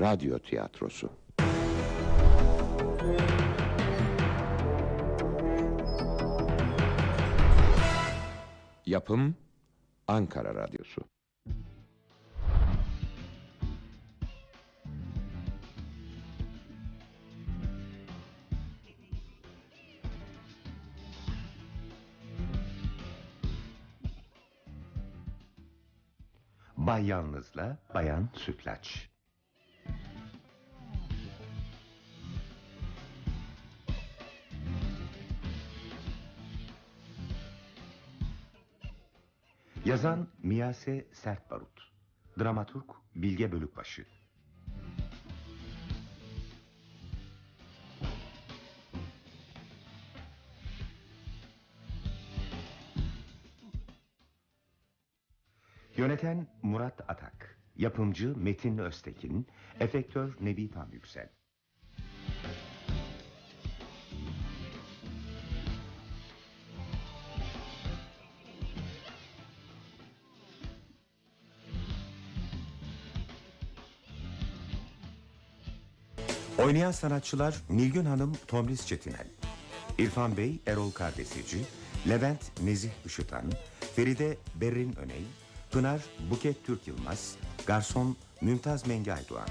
radyo tiyatrosu. Yapım Ankara Radyosu. Bay Yalnız'la Bayan Sütlaç. Yazan Miyase Sertbarut. Dramaturg Bilge Bölükbaşı. Yöneten Murat Atak. Yapımcı Metin Öztekin. Efektör Nebi Tam Yüksel. Oynayan sanatçılar Nilgün Hanım Tomris Çetinel, İrfan Bey Erol Kardesici, Levent Nezih Işıtan, Feride Berrin Öney, Pınar Buket Türk Yılmaz, Garson Mümtaz Mengi Aydoğan.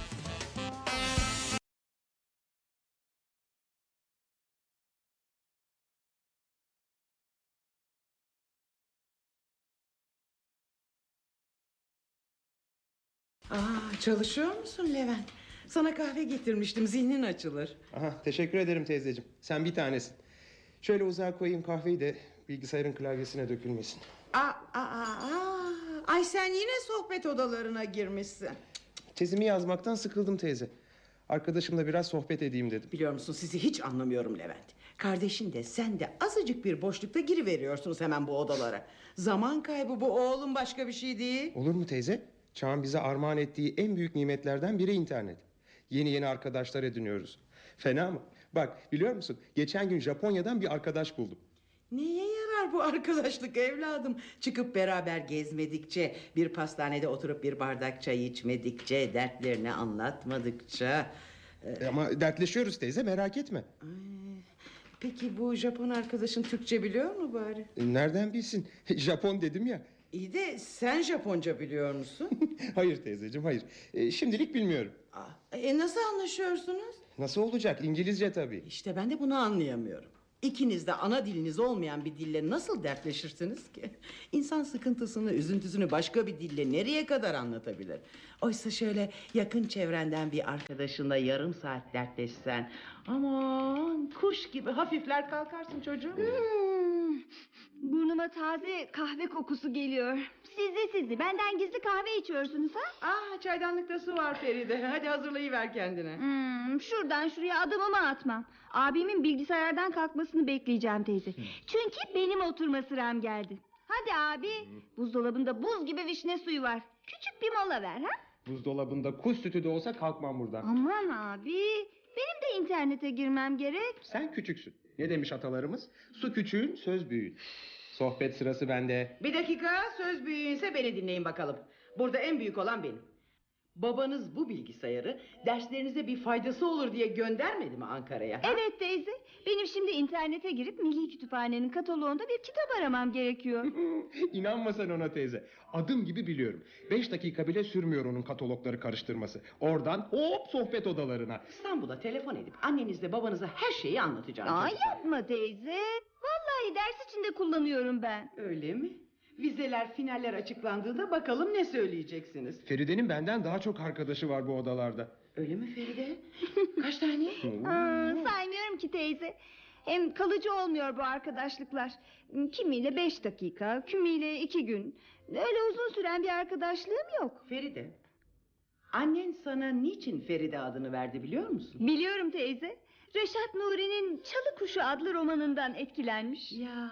Aa, çalışıyor musun Levent? Sana kahve getirmiştim zihnin açılır. Aha, teşekkür ederim teyzeciğim. Sen bir tanesin. Şöyle uzağa koyayım kahveyi de bilgisayarın klavyesine dökülmesin. Aa, aa, aa. Ay sen yine sohbet odalarına girmişsin. Tezimi yazmaktan sıkıldım teyze. Arkadaşımla biraz sohbet edeyim dedim. Biliyor musun sizi hiç anlamıyorum Levent. Kardeşin de sen de azıcık bir boşlukta giriveriyorsunuz hemen bu odalara. Zaman kaybı bu oğlum başka bir şey değil. Olur mu teyze? Çağın bize armağan ettiği en büyük nimetlerden biri internet. Yeni yeni arkadaşlar ediniyoruz. Fena mı? Bak biliyor musun? Geçen gün Japonya'dan bir arkadaş buldum. Neye yarar bu arkadaşlık evladım? Çıkıp beraber gezmedikçe, bir pastanede oturup bir bardak çay içmedikçe, dertlerini anlatmadıkça... E, ama dertleşiyoruz teyze merak etme. Ay, Peki bu Japon arkadaşın Türkçe biliyor mu bari? E, nereden bilsin? Japon dedim ya. İyi de sen Japonca biliyor musun? hayır teyzeciğim hayır. E, şimdilik bilmiyorum. E nasıl anlaşıyorsunuz? Nasıl olacak? İngilizce tabii. İşte ben de bunu anlayamıyorum. İkiniz de ana diliniz olmayan bir dille nasıl dertleşirsiniz ki? İnsan sıkıntısını, üzüntüsünü başka bir dille nereye kadar anlatabilir? Oysa şöyle yakın çevrenden bir arkadaşınla yarım saat dertleşsen... Aman kuş gibi hafifler kalkarsın çocuğum. Hmm, burnuma taze kahve kokusu geliyor. Siz de siz de benden gizli kahve içiyorsunuz ha? Aa çaydanlıkta su var Feride. Hadi hazırlayıver kendine. Hmm, şuradan şuraya adımımı atmam. Abimin bilgisayardan kalkmasını bekleyeceğim teyze. Çünkü benim oturma sıram geldi. Hadi abi. Buzdolabında buz gibi vişne suyu var. Küçük bir mola ver ha? Buzdolabında kuş sütü de olsa kalkmam buradan. Aman abi. Benim de internete girmem gerek. Sen küçüksün. Ne demiş atalarımız? Su küçüğün, söz büyüğün. Sohbet sırası bende. Bir dakika söz büyüğünse beni dinleyin bakalım. Burada en büyük olan benim. Babanız bu bilgisayarı derslerinize bir faydası olur diye göndermedi mi Ankara'ya? Evet teyze. Benim şimdi internete girip Milli Kütüphane'nin kataloğunda bir kitap aramam gerekiyor. İnanma sen ona teyze. Adım gibi biliyorum. Beş dakika bile sürmüyor onun katalogları karıştırması. Oradan hop sohbet odalarına. İstanbul'a telefon edip annenizle babanıza her şeyi anlatacağım. Aa çocuklar. yapma teyze. Vallahi ders içinde kullanıyorum ben. Öyle mi? Vizeler, finaller açıklandığında bakalım ne söyleyeceksiniz. Feride'nin benden daha çok arkadaşı var bu odalarda. Öyle mi Feride? Kaç tane? Aa, saymıyorum ki teyze. Hem kalıcı olmuyor bu arkadaşlıklar. Kimiyle beş dakika, kimiyle iki gün. Öyle uzun süren bir arkadaşlığım yok. Feride, annen sana niçin Feride adını verdi biliyor musun? Biliyorum teyze. Reşat Nuri'nin Çalı Kuşu adlı romanından etkilenmiş. Ya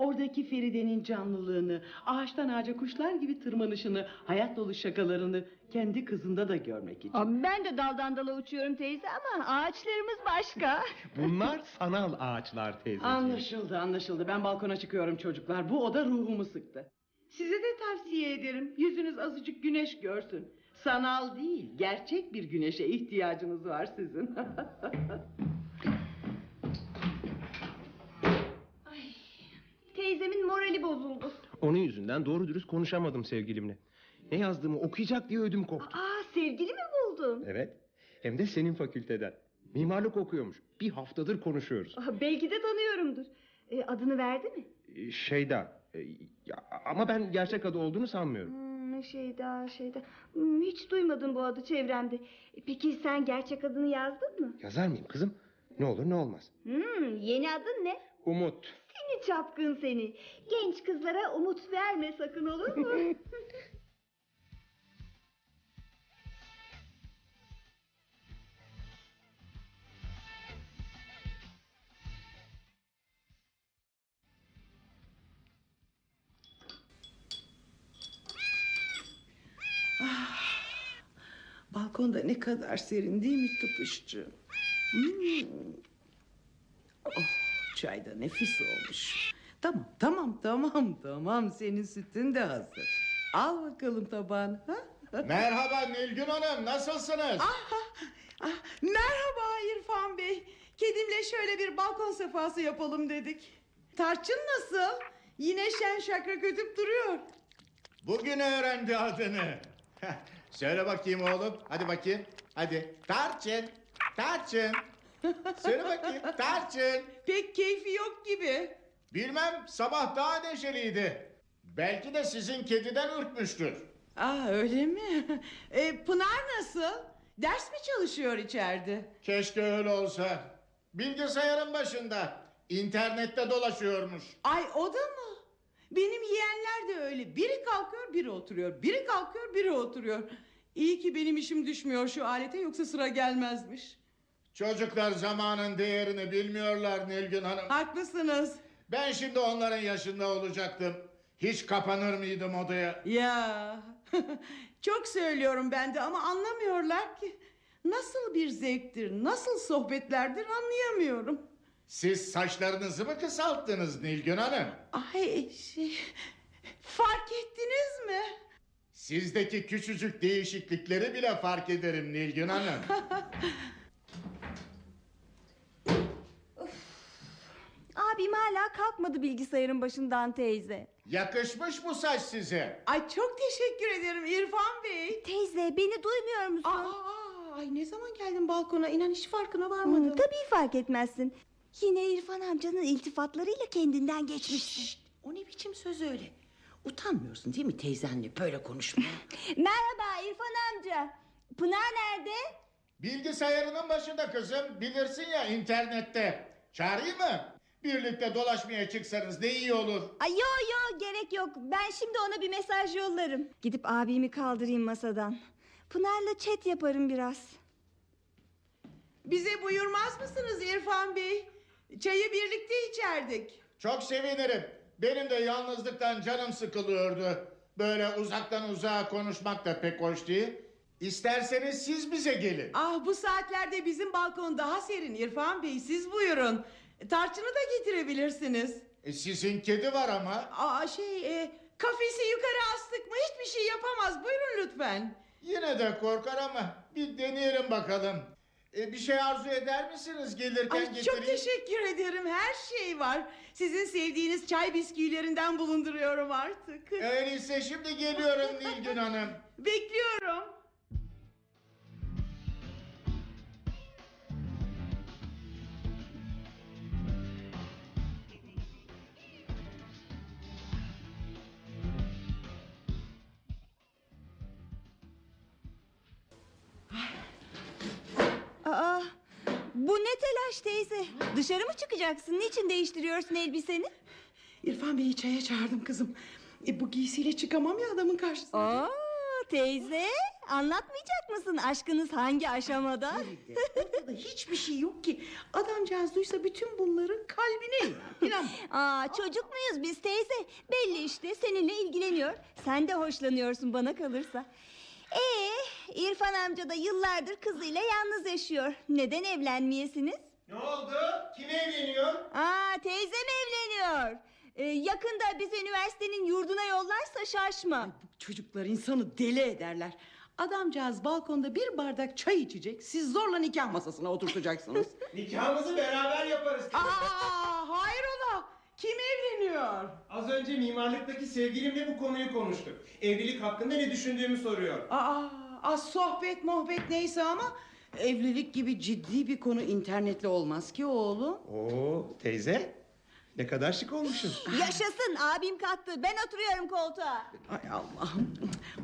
oradaki Feride'nin canlılığını, ağaçtan ağaca kuşlar gibi tırmanışını, hayat dolu şakalarını kendi kızında da görmek için. Aa, Ben de daldan dala uçuyorum teyze ama ağaçlarımız başka. Bunlar sanal ağaçlar teyzeciğim. Anlaşıldı anlaşıldı ben balkona çıkıyorum çocuklar bu oda ruhumu sıktı. Size de tavsiye ederim yüzünüz azıcık güneş görsün. Sanal değil, gerçek bir güneşe ihtiyacınız var sizin. Teyzemin morali bozuldu. Onun yüzünden doğru dürüst konuşamadım sevgilimle. Ne yazdığımı okuyacak diye ödüm koptu. Aa sevgili mi buldun? Evet. Hem de senin fakülteden. Mimarlık okuyormuş. Bir haftadır konuşuyoruz. Aa, belki de tanıyorumdur. E, adını verdi mi? Ee, Şeyda. e, ya, ama ben gerçek adı olduğunu sanmıyorum. Hmm, şeyda şeyda. Hmm, hiç duymadım bu adı çevremde. E, Peki sen gerçek adını yazdın mı? Yazar mıyım kızım? Ne olur ne olmaz. Hmm, yeni adın ne? Umut. Seni çapkın seni. Genç kızlara umut verme sakın olur mu? Balkonda ne kadar serin değil mi tıpışçı? Hmm. Oh, çay da nefis olmuş. Tamam, tamam, tamam, tamam. Senin sütün de hazır. Al bakalım tabağını. Ha? Merhaba Nilgün Hanım, nasılsınız? Ah, merhaba İrfan Bey. Kedimle şöyle bir balkon sefası yapalım dedik. Tarçın nasıl? Yine şen şakrak ötüp duruyor. Bugün öğrendi adını. Söyle bakayım oğlum, hadi bakayım. Hadi, Tarçın, Tarçın. Söyle bakayım, Tarçın. Pek keyfi yok gibi. Bilmem, sabah daha neşeliydi. Belki de sizin kediden ürkmüştür. Aa öyle mi? E, Pınar nasıl? Ders mi çalışıyor içeride? Keşke öyle olsa. Bilgisayarın başında, internette dolaşıyormuş. Ay o da mı? Benim yeğenler de öyle. Biri kalkıyor biri oturuyor. Biri kalkıyor biri oturuyor. İyi ki benim işim düşmüyor şu alete yoksa sıra gelmezmiş. Çocuklar zamanın değerini bilmiyorlar Nilgün Hanım. Haklısınız. Ben şimdi onların yaşında olacaktım. Hiç kapanır mıydım odaya? Ya çok söylüyorum ben de ama anlamıyorlar ki. Nasıl bir zevktir, nasıl sohbetlerdir anlayamıyorum. Siz saçlarınızı mı kısalttınız Nilgün Hanım? Ay şey, fark ettiniz mi? Sizdeki küçücük değişiklikleri bile fark ederim Nilgün Hanım. Abim hala kalkmadı bilgisayarın başından teyze. Yakışmış bu saç size. Ay çok teşekkür ederim İrfan Bey. Teyze beni duymuyor musun? Aa, ay ne zaman geldin balkona? İnan hiç farkına varmadım. Hmm, tabii fark etmezsin. Yine İrfan amcanın iltifatlarıyla kendinden geçmişsin. Şşt, o ne biçim söz öyle? Utanmıyorsun değil mi teyzenle böyle konuşmaya? Merhaba İrfan amca. Pınar nerede? Bilgisayarının başında kızım. Bilirsin ya internette. Çağırayım mı? Birlikte dolaşmaya çıksanız ne iyi olur. Ay yo yo gerek yok. Ben şimdi ona bir mesaj yollarım. Gidip abimi kaldırayım masadan. Pınar'la chat yaparım biraz. Bize buyurmaz mısınız İrfan Bey? Çayı birlikte içerdik. Çok sevinirim. Benim de yalnızlıktan canım sıkılıyordu. Böyle uzaktan uzağa konuşmak da pek hoş değil. İsterseniz siz bize gelin. Ah bu saatlerde bizim balkon daha serin İrfan Bey siz buyurun. Tarçını da getirebilirsiniz. E, sizin kedi var ama. Aa şey e, kafesi yukarı astık mı hiçbir şey yapamaz buyurun lütfen. Yine de korkar ama bir deneyelim bakalım. E, bir şey arzu eder misiniz gelirken Ay getireyim? çok teşekkür ederim her şey var. Sizin sevdiğiniz çay bisküvilerinden bulunduruyorum artık. Öyleyse şimdi geliyorum Nilgün Hanım. Bekliyorum. Bu ne telaş teyze? Dışarı mı çıkacaksın? Niçin değiştiriyorsun elbiseni? İrfan Bey'i çaya çağırdım kızım. E, bu giysiyle çıkamam ya adamın karşısına. Aa, teyze anlatmayacak mısın aşkınız hangi aşamada? Ortada hiçbir şey yok ki. Adamcağız duysa bütün bunların kalbine. İnan. Aa, çocuk muyuz biz teyze? Belli işte seninle ilgileniyor. Sen de hoşlanıyorsun bana kalırsa. Ee, İrfan amca da yıllardır kızıyla yalnız yaşıyor. Neden evlenmeyesiniz? Ne oldu? Kim evleniyor? Aa, teyzem evleniyor. Ee, yakında bizi üniversitenin yurduna yollarsa şaşma. Bu çocuklar insanı deli ederler. Adamcağız balkonda bir bardak çay içecek. Siz zorla nikah masasına oturtacaksınız. Nikahımızı beraber yaparız. Aa, hayrola? Kim evleniyor? Az önce mimarlıktaki sevgilimle bu konuyu konuştuk. Evlilik hakkında ne düşündüğümü soruyor. Aa, az sohbet muhabbet neyse ama evlilik gibi ciddi bir konu internetle olmaz ki oğlum. Oo teyze ne kadar şık olmuşsun. Yaşasın abim kalktı ben oturuyorum koltuğa. Ay Allah'ım.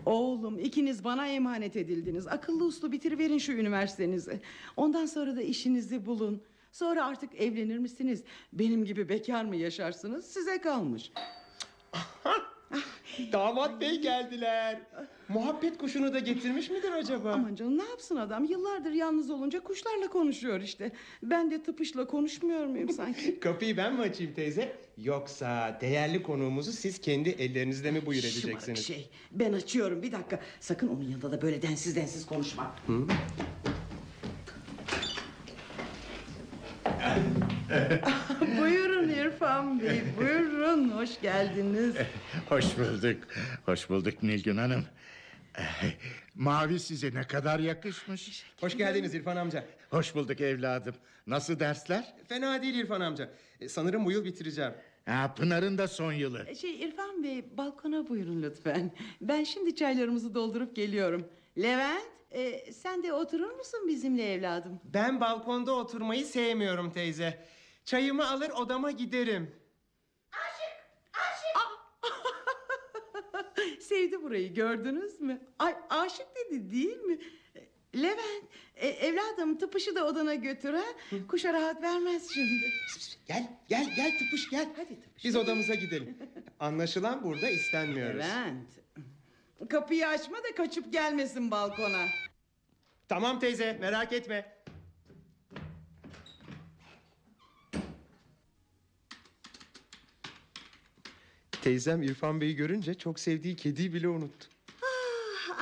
Oğlum ikiniz bana emanet edildiniz. Akıllı uslu bitiriverin şu üniversitenizi. Ondan sonra da işinizi bulun. Sonra artık evlenir misiniz? Benim gibi bekar mı yaşarsınız? Size kalmış. Damat bey geldiler. Muhabbet kuşunu da getirmiş midir acaba? Aman canım ne yapsın adam? Yıllardır yalnız olunca kuşlarla konuşuyor işte. Ben de tıpışla konuşmuyor muyum sanki? Kapıyı ben mi açayım teyze? Yoksa değerli konuğumuzu siz kendi ellerinizle mi buyur Şımarık edeceksiniz? şey. Ben açıyorum bir dakika. Sakın onun yanında da böyle densiz densiz konuşma. buyurun İrfan Bey, buyurun. Hoş geldiniz. Hoş bulduk. Hoş bulduk Nilgün Hanım. Mavi size ne kadar yakışmış. Hoş geldiniz İrfan amca. Hoş bulduk evladım. Nasıl dersler? Fena değil İrfan amca. E, sanırım bu yıl bitireceğim. Ha, Pınar'ın da son yılı. Şey İrfan Bey, balkona buyurun lütfen. Ben şimdi çaylarımızı doldurup geliyorum. Levent, e, sen de oturur musun bizimle evladım? Ben balkonda oturmayı sevmiyorum teyze. Çayımı alır odama giderim. Sevdi burayı gördünüz mü? Ay aşık dedi değil mi? Levent, e, evladım tıpışı da odana götür ha. Kuşa rahat vermez şimdi. Gel gel gel tıpış gel. Hadi tıpış. Biz odamıza gidelim. Anlaşılan burada istenmiyoruz. Levent, kapıyı açma da kaçıp gelmesin balkona. Tamam teyze merak etme. Teyzem İrfan Bey'i görünce çok sevdiği kediyi bile unuttu.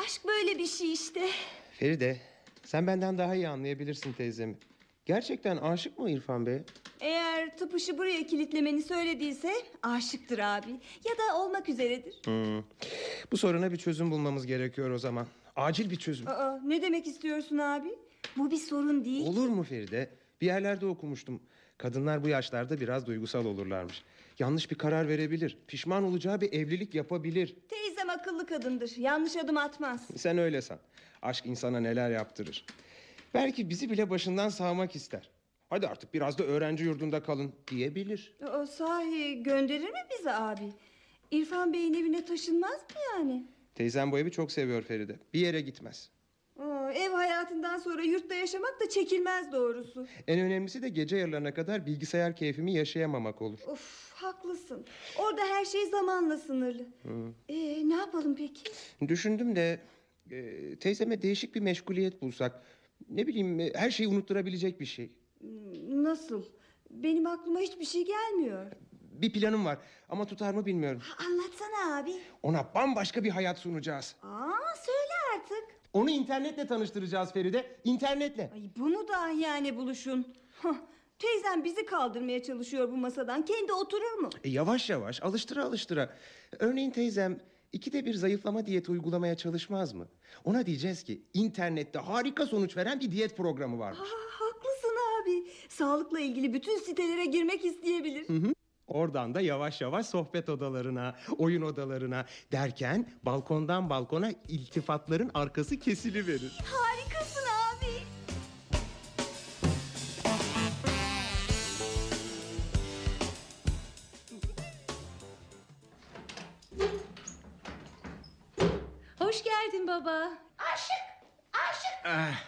Aşk böyle bir şey işte. Feride sen benden daha iyi anlayabilirsin teyzemi. Gerçekten aşık mı İrfan Bey? Eğer tıpışı buraya kilitlemeni söylediyse aşıktır abi. Ya da olmak üzeredir. Bu soruna bir çözüm bulmamız gerekiyor o zaman. Acil bir çözüm. Aa, ne demek istiyorsun abi? Bu bir sorun değil. Olur mu Feride? Bir yerlerde okumuştum. Kadınlar bu yaşlarda biraz duygusal olurlarmış. Yanlış bir karar verebilir. Pişman olacağı bir evlilik yapabilir. Teyzem akıllı kadındır. Yanlış adım atmaz. Sen öyle san. Aşk insana neler yaptırır. Belki bizi bile başından sağmak ister. Hadi artık biraz da öğrenci yurdunda kalın diyebilir. O sahi gönderir mi bizi abi? İrfan Bey'in evine taşınmaz mı yani? Teyzem bu evi çok seviyor Feride. Bir yere gitmez. Aa, ev hayatından sonra yurtta yaşamak da çekilmez doğrusu. En önemlisi de gece yarılarına kadar bilgisayar keyfimi yaşayamamak olur. Of haklısın. Orada her şey zamanla sınırlı. Ee, ne yapalım peki? Düşündüm de e, teyzeme değişik bir meşguliyet bulsak. Ne bileyim e, her şeyi unutturabilecek bir şey. Hmm, Nasıl? Benim aklıma hiçbir şey gelmiyor. Bir planım var ama tutar mı bilmiyorum. Anlatsana abi. Ona bambaşka bir hayat sunacağız. Aa söyle artık. Onu internetle tanıştıracağız Feride. İnternetle. Ay bunu da yani buluşun. Hah, Teyzem bizi kaldırmaya çalışıyor bu masadan. Kendi oturur mu? E, yavaş yavaş alıştıra alıştıra. Örneğin teyzem ikide bir zayıflama diyeti uygulamaya çalışmaz mı? Ona diyeceğiz ki internette harika sonuç veren bir diyet programı varmış. Aa, haklısın abi. Sağlıkla ilgili bütün sitelere girmek isteyebilir. Oradan da yavaş yavaş sohbet odalarına, oyun odalarına derken balkondan balkona iltifatların arkası kesiliverir. Harikasın abi. Geldin baba. Ah,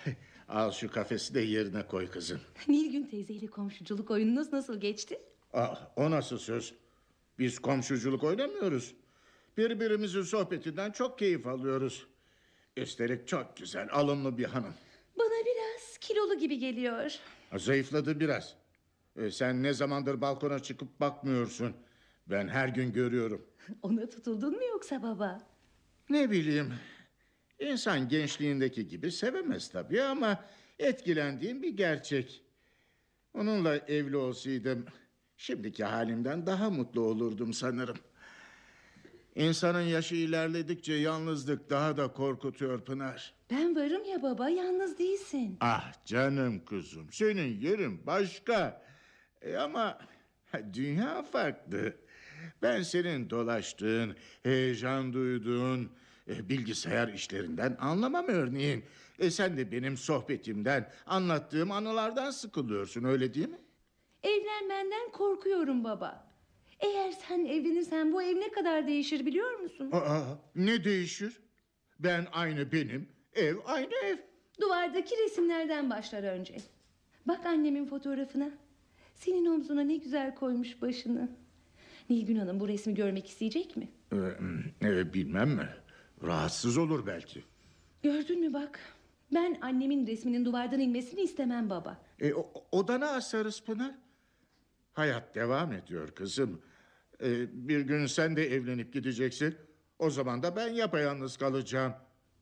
al şu kafesi de yerine koy kızım. Nilgün teyzeyle komşuculuk oyununuz nasıl geçti? Ah, o nasıl söz? Biz komşuculuk oynamıyoruz. Birbirimizin sohbetinden çok keyif alıyoruz. Üstelik çok güzel, alımlı bir hanım. Bana biraz kilolu gibi geliyor. Zayıfladı biraz. E, sen ne zamandır balkona çıkıp bakmıyorsun. Ben her gün görüyorum. Ona tutuldun mu yoksa baba? Ne bileyim. İnsan gençliğindeki gibi sevemez tabii ama etkilendiğim bir gerçek. Onunla evli olsaydım şimdiki halimden daha mutlu olurdum sanırım. İnsanın yaşı ilerledikçe yalnızlık daha da korkutuyor Pınar. Ben varım ya baba yalnız değilsin. Ah canım kuzum senin yerin başka. E ama dünya farklı. Ben senin dolaştığın, heyecan duyduğun e, bilgisayar işlerinden anlamam örneğin. E sen de benim sohbetimden, anlattığım anılardan sıkılıyorsun öyle değil mi? Evlenmenden korkuyorum baba. Eğer sen evlenirsen bu ev ne kadar değişir biliyor musun? Aa, ne değişir? Ben aynı benim, ev aynı ev. Duvardaki resimlerden başlar önce. Bak annemin fotoğrafına. Senin omzuna ne güzel koymuş başını. Nilgün Hanım bu resmi görmek isteyecek mi? Ee, e, bilmem mi? Rahatsız olur belki. Gördün mü bak. Ben annemin resminin duvardan inmesini istemem baba. E, o, odana asarız Pınar. Hayat devam ediyor kızım. E, bir gün sen de evlenip gideceksin. O zaman da ben yapayalnız kalacağım.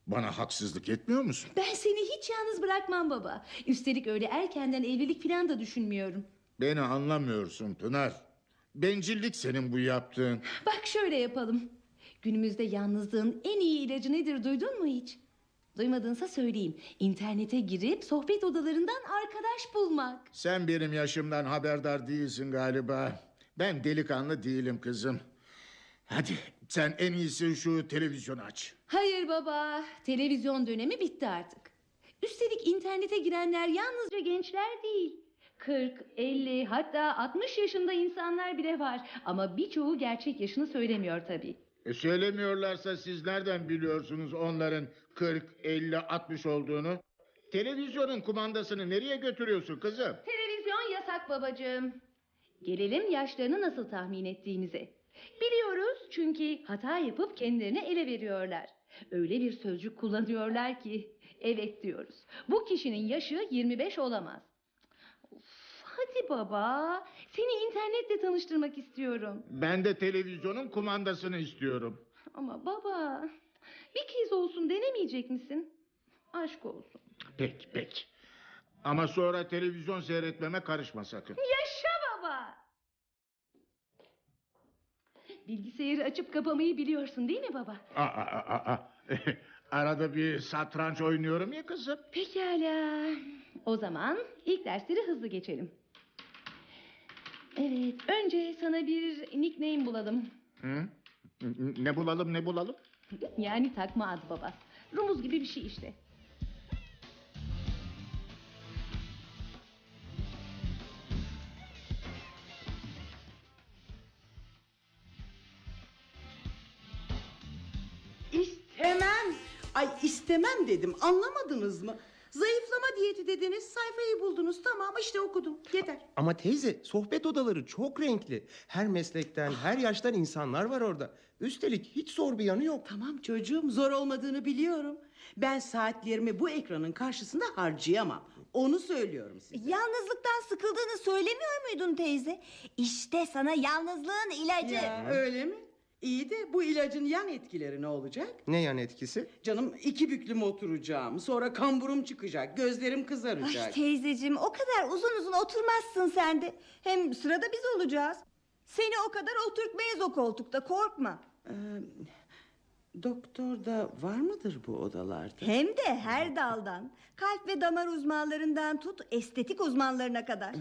Bana haksızlık etmiyor musun? Ben seni hiç yalnız bırakmam baba. Üstelik öyle erkenden evlilik falan da düşünmüyorum. Beni anlamıyorsun Pınar. Bencillik senin bu yaptığın. Bak şöyle yapalım. Günümüzde yalnızlığın en iyi ilacı nedir duydun mu hiç? Duymadınsa söyleyeyim. İnternete girip sohbet odalarından arkadaş bulmak. Sen benim yaşımdan haberdar değilsin galiba. Ben delikanlı değilim kızım. Hadi sen en iyisi şu televizyonu aç. Hayır baba, televizyon dönemi bitti artık. Üstelik internete girenler yalnızca gençler değil. 40, 50 hatta 60 yaşında insanlar bile var. Ama birçoğu gerçek yaşını söylemiyor tabii. E söylemiyorlarsa siz nereden biliyorsunuz onların 40, 50, 60 olduğunu? Televizyonun kumandasını nereye götürüyorsun kızım? Televizyon yasak babacığım. Gelelim yaşlarını nasıl tahmin ettiğimize. Biliyoruz çünkü hata yapıp kendilerini ele veriyorlar. Öyle bir sözcük kullanıyorlar ki evet diyoruz. Bu kişinin yaşı 25 olamaz. Hadi baba. Seni internetle tanıştırmak istiyorum. Ben de televizyonun kumandasını istiyorum. Ama baba bir kez olsun denemeyecek misin? Aşk olsun. Peki peki. Ama sonra televizyon seyretmeme karışma sakın. Yaşa baba. Bilgisayarı açıp kapamayı biliyorsun değil mi baba? Aa, aa, aa, aa. Arada bir satranç oynuyorum ya kızım. Pekala. O zaman ilk dersleri hızlı geçelim. Evet, önce sana bir nickname bulalım. Hı? Ne bulalım ne bulalım? Yani takma adı baba. Rumuz gibi bir şey işte. İstemem. Ay istemem dedim anlamadınız mı? Zayıflama diyeti dediniz sayfayı buldunuz tamam işte okudum yeter. Ama teyze sohbet odaları çok renkli. Her meslekten, her yaştan insanlar var orada. Üstelik hiç zor bir yanı yok. Tamam çocuğum zor olmadığını biliyorum. Ben saatlerimi bu ekranın karşısında harcayamam. Onu söylüyorum size. Yalnızlıktan sıkıldığını söylemiyor muydun teyze? İşte sana yalnızlığın ilacı. Ya, öyle mi? İyi de bu ilacın yan etkileri ne olacak? Ne yan etkisi? Canım iki büklüm oturacağım. Sonra kamburum çıkacak. Gözlerim Ay kızaracak. teyzeciğim o kadar uzun uzun oturmazsın sen de. Hem sırada biz olacağız. Seni o kadar oturtmayız o koltukta korkma. Ee, doktor da var mıdır bu odalarda? Hem de her daldan. Kalp ve damar uzmanlarından tut estetik uzmanlarına kadar.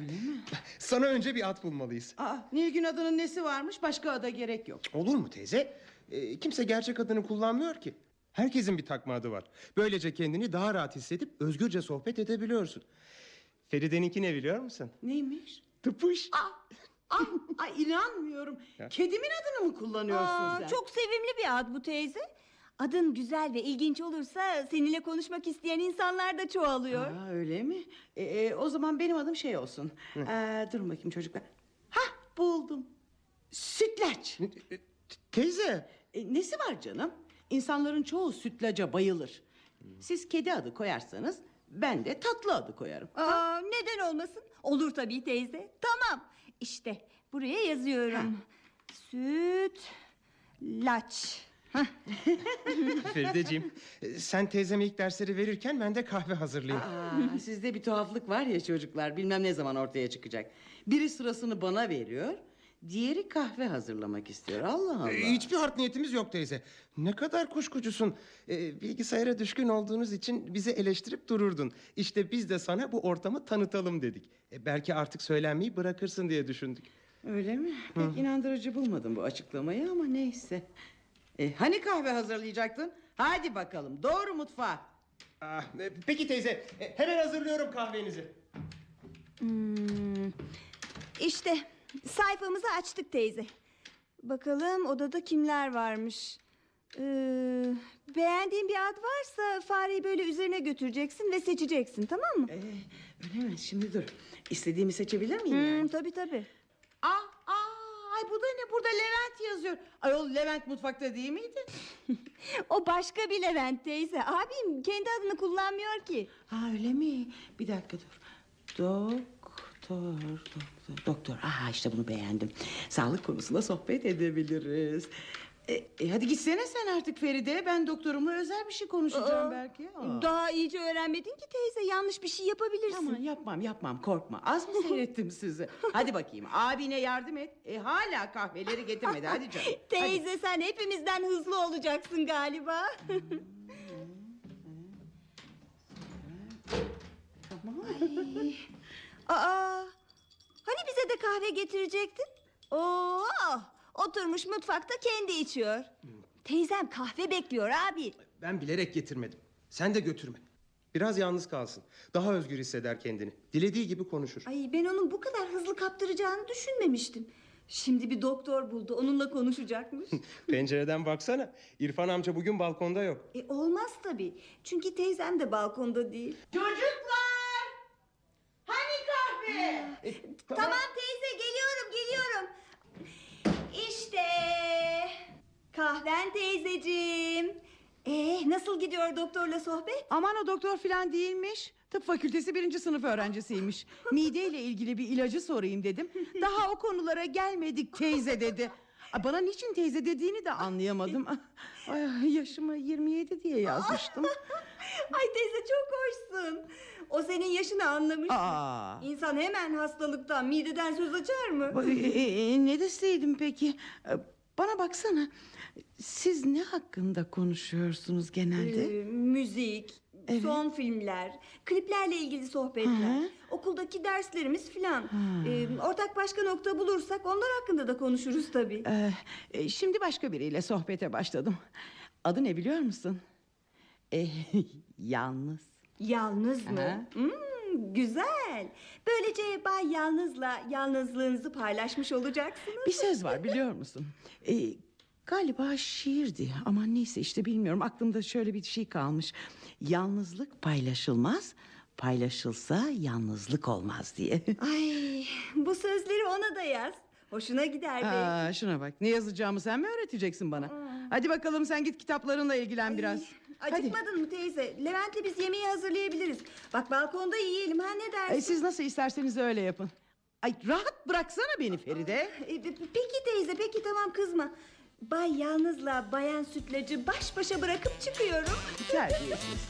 Sana önce bir at bulmalıyız. Aa, Nilgün adının nesi varmış başka ada gerek yok. Olur mu teyze? Ee, kimse gerçek adını kullanmıyor ki. Herkesin bir takma adı var. Böylece kendini daha rahat hissedip özgürce sohbet edebiliyorsun. Feride'ninki ne biliyor musun? Neymiş? Tıpış. Aa, aa, ay inanmıyorum. Kedimin adını mı kullanıyorsun Aa, sen? çok sevimli bir ad bu teyze. Adın güzel ve ilginç olursa seninle konuşmak isteyen insanlar da çoğalıyor. Aa, öyle mi? Ee, e, o zaman benim adım şey olsun. Ee, durun bakayım çocuklar. Hah buldum. Sütlaç. E, Teyze. E, nesi var canım? İnsanların çoğu sütlaca bayılır. Siz kedi adı koyarsanız ben de tatlı adı koyarım. Aa, neden olmasın? Olur tabii teyze. Tamam. İşte buraya yazıyorum. Süt laç. Ferideciğim sen teyzeme ilk dersleri verirken ben de kahve hazırlayayım. Aa, sizde bir tuhaflık var ya çocuklar bilmem ne zaman ortaya çıkacak. Biri sırasını bana veriyor. Diğeri kahve hazırlamak istiyor. Allah Allah. Ee, Hiçbir art niyetimiz yok teyze. Ne kadar kuşkucusun. Ee, bilgisayara düşkün olduğunuz için bizi eleştirip dururdun. İşte biz de sana bu ortamı tanıtalım dedik. E, belki artık söylenmeyi bırakırsın diye düşündük. Öyle mi? Pek inandırıcı bulmadım bu açıklamayı ama neyse. E, hani kahve hazırlayacaktın? Hadi bakalım doğru mutfağa. Ah, e, peki teyze e, hemen hazırlıyorum kahvenizi. Hmm, işte sayfamızı açtık teyze. Bakalım odada kimler varmış. Ee, beğendiğin bir ad varsa fareyi böyle üzerine götüreceksin ve seçeceksin tamam mı? E, öyle mi? Şimdi dur. İstediğimi seçebilir miyim? Hmm, yani? tabii tabii. Aa, aa, ay bu da ne? Burada Levent yazıyor. Ayol Levent mutfakta değil miydi? O başka bir Levent teyze. Abim kendi adını kullanmıyor ki. Ha öyle mi? Bir dakika dur. Doktor, doktor, doktor. Aha işte bunu beğendim. Sağlık konusunda sohbet edebiliriz. E, e, hadi gitsene sen artık Feride. Ben doktorumla özel bir şey konuşacağım Aa, belki. Aa. Daha iyice öğrenmedin ki teyze. Yanlış bir şey yapabilirsin. Aman yapmam yapmam korkma. Az mı seyrettim sizi? Hadi bakayım abine yardım et. E, hala kahveleri getirmedi hadi canım. Hadi. Teyze sen hepimizden hızlı olacaksın galiba. Ay. Aa, hani bize de kahve getirecektin? Oo, oturmuş mutfakta kendi içiyor. Teyzem kahve bekliyor abi. Ben bilerek getirmedim. Sen de götürme. Biraz yalnız kalsın. Daha özgür hisseder kendini. Dilediği gibi konuşur. Ay ben onun bu kadar hızlı kaptıracağını düşünmemiştim. Şimdi bir doktor buldu. Onunla konuşacakmış. Pencereden baksana. İrfan amca bugün balkonda yok. e olmaz tabii. Çünkü teyzem de balkonda değil. Çocuklar! Hani kahve? Tamam teyze geliyorum geliyorum. İşte kahven teyzeciğim. Ee, nasıl gidiyor doktorla sohbet? Aman o doktor falan değilmiş. Tıp fakültesi birinci sınıf öğrencisiymiş. Mideyle ilgili bir ilacı sorayım dedim. Daha o konulara gelmedik teyze dedi. Bana niçin teyze dediğini de anlayamadım. Ay, yaşımı 27 diye yazmıştım. Ay teyze çok hoşsun. O senin yaşını anlamış. Aa. İnsan hemen hastalıktan, mideden söz açar mı? E, e, e, ne deseydim peki? E, Bana baksana. Siz ne hakkında konuşuyorsunuz genelde? Ee, müzik, Evet. son filmler, kliplerle ilgili sohbetler, Hı okuldaki derslerimiz filan. Ee, ortak başka nokta bulursak onlar hakkında da konuşuruz tabii. Ee, e, şimdi başka biriyle sohbete başladım. Adı ne biliyor musun? E, yalnız. Yalnız mı? Aha. Hmm, güzel. Böylece Bay Yalnız'la yalnızlığınızı paylaşmış olacaksınız. Bir söz var biliyor musun? Ee, galiba şiirdi ama neyse işte bilmiyorum. Aklımda şöyle bir şey kalmış. Yalnızlık paylaşılmaz, paylaşılsa yalnızlık olmaz diye. Ay, bu sözleri ona da yaz. Hoşuna gider belki. Aa, şuna bak ne yazacağımı sen mi öğreteceksin bana? Hadi bakalım sen git kitaplarınla ilgilen biraz. Hadi. Acıkmadın mı teyze? Levent'le biz yemeği hazırlayabiliriz. Bak balkonda yiyelim ha ne dersin? Ay, siz nasıl isterseniz öyle yapın. Ay rahat bıraksana beni Feride. E, pe- Peki teyze peki tamam kızma. Bay Yalnız'la Bayan Sütlacı baş başa bırakıp çıkıyorum. Terbiyesiz.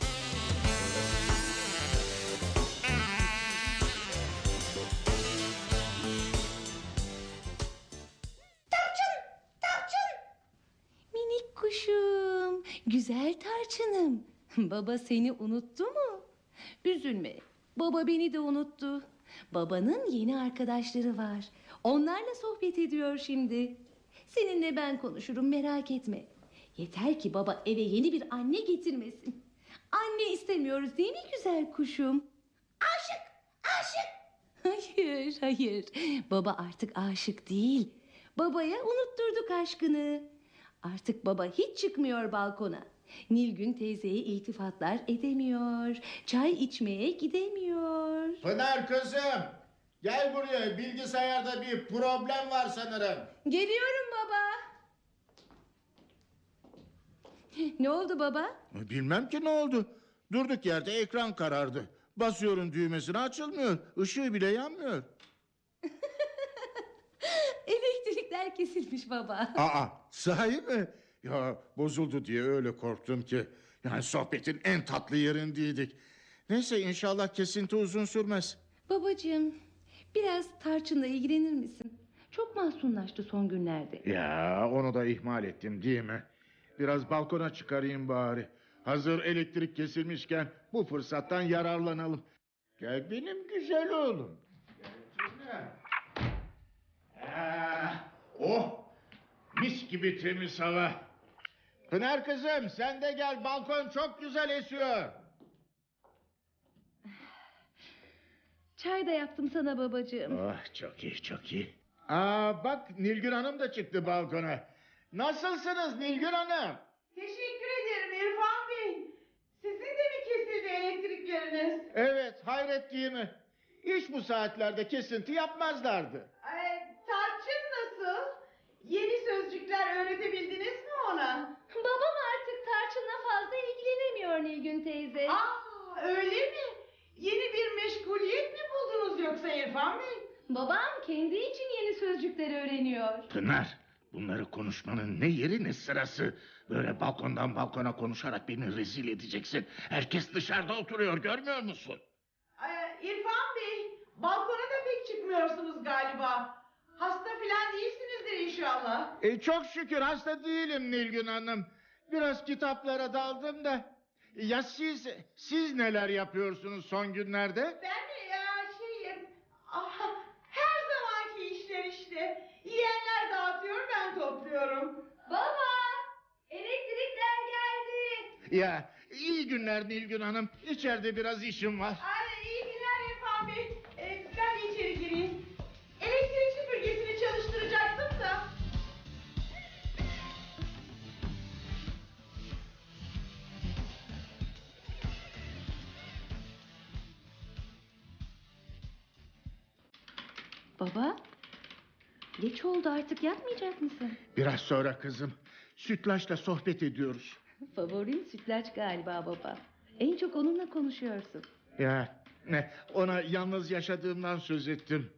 Minik kuşum, güzel tarçınım. Baba seni unuttu mu? Üzülme. Baba beni de unuttu. Babanın yeni arkadaşları var. Onlarla sohbet ediyor şimdi. Seninle ben konuşurum merak etme. Yeter ki baba eve yeni bir anne getirmesin. Anne istemiyoruz değil mi güzel kuşum? Aşık, aşık. Hayır, hayır. Baba artık aşık değil. Babaya unutturduk aşkını. Artık baba hiç çıkmıyor balkona. Nilgün teyzeye iltifatlar edemiyor. Çay içmeye gidemiyor. Pınar kızım. Gel buraya. Bilgisayarda bir problem var sanırım. Geliyorum baba. Ne oldu baba? Bilmem ki ne oldu. Durduk yerde ekran karardı. Basıyorum düğmesine açılmıyor. Işığı bile yanmıyor. Elektrikler kesilmiş baba. Aa sahi mi? Ya bozuldu diye öyle korktum ki. Yani sohbetin en tatlı yerindeydik. Neyse inşallah kesinti uzun sürmez. Babacığım, biraz tarçınla ilgilenir misin? Çok mahzunlaştı son günlerde. Ya onu da ihmal ettim değil mi? Biraz balkona çıkarayım bari. Hazır elektrik kesilmişken bu fırsattan yararlanalım. Gel benim güzel oğlum. Gelsene. Ah, oh mis gibi temiz hava. Pınar kızım sen de gel balkon çok güzel esiyor. Çay da yaptım sana babacığım. Oh çok iyi çok iyi. Aa bak Nilgün Hanım da çıktı balkona. Nasılsınız Nilgün Hanım? Teşekkür ederim İrfan Bey. Sizin de mi kesildi elektrikleriniz? Evet hayret değil mi? Hiç bu saatlerde kesinti yapmazlardı. Ee, tarçın nasıl? Yeni sözcükler öğretebildiniz mi ona? Babam artık tarçınla fazla ilgilenemiyor Nilgün teyze. Aa, öyle mi? Yeni bir meşguliyet mi buldunuz yoksa İrfan Bey? Babam kendi için yeni sözcükler öğreniyor. Pınar bunları konuşmanın ne yeri ne sırası. Böyle balkondan balkona konuşarak beni rezil edeceksin. Herkes dışarıda oturuyor görmüyor musun? Ee, İrfan Bey, balkona da pek çıkmıyorsunuz galiba. Hasta filan değilsinizdir inşallah. E, çok şükür hasta değilim Nilgün Hanım. Biraz kitaplara daldım da. Ya siz, siz neler yapıyorsunuz son günlerde? Ben mi ya şeyim... Ah, her zamanki işler işte. Yiyenler dağıtıyor, ben topluyorum. Baba! Elektrikler geldi. Ya iyi günler Nilgün Hanım. İçeride biraz işim var. Ay, Baba? Geç oldu artık yatmayacak mısın? Biraz sonra kızım. Sütlaçla sohbet ediyoruz. Favorin sütlaç galiba baba. En çok onunla konuşuyorsun. Ya ne ona yalnız yaşadığımdan söz ettim.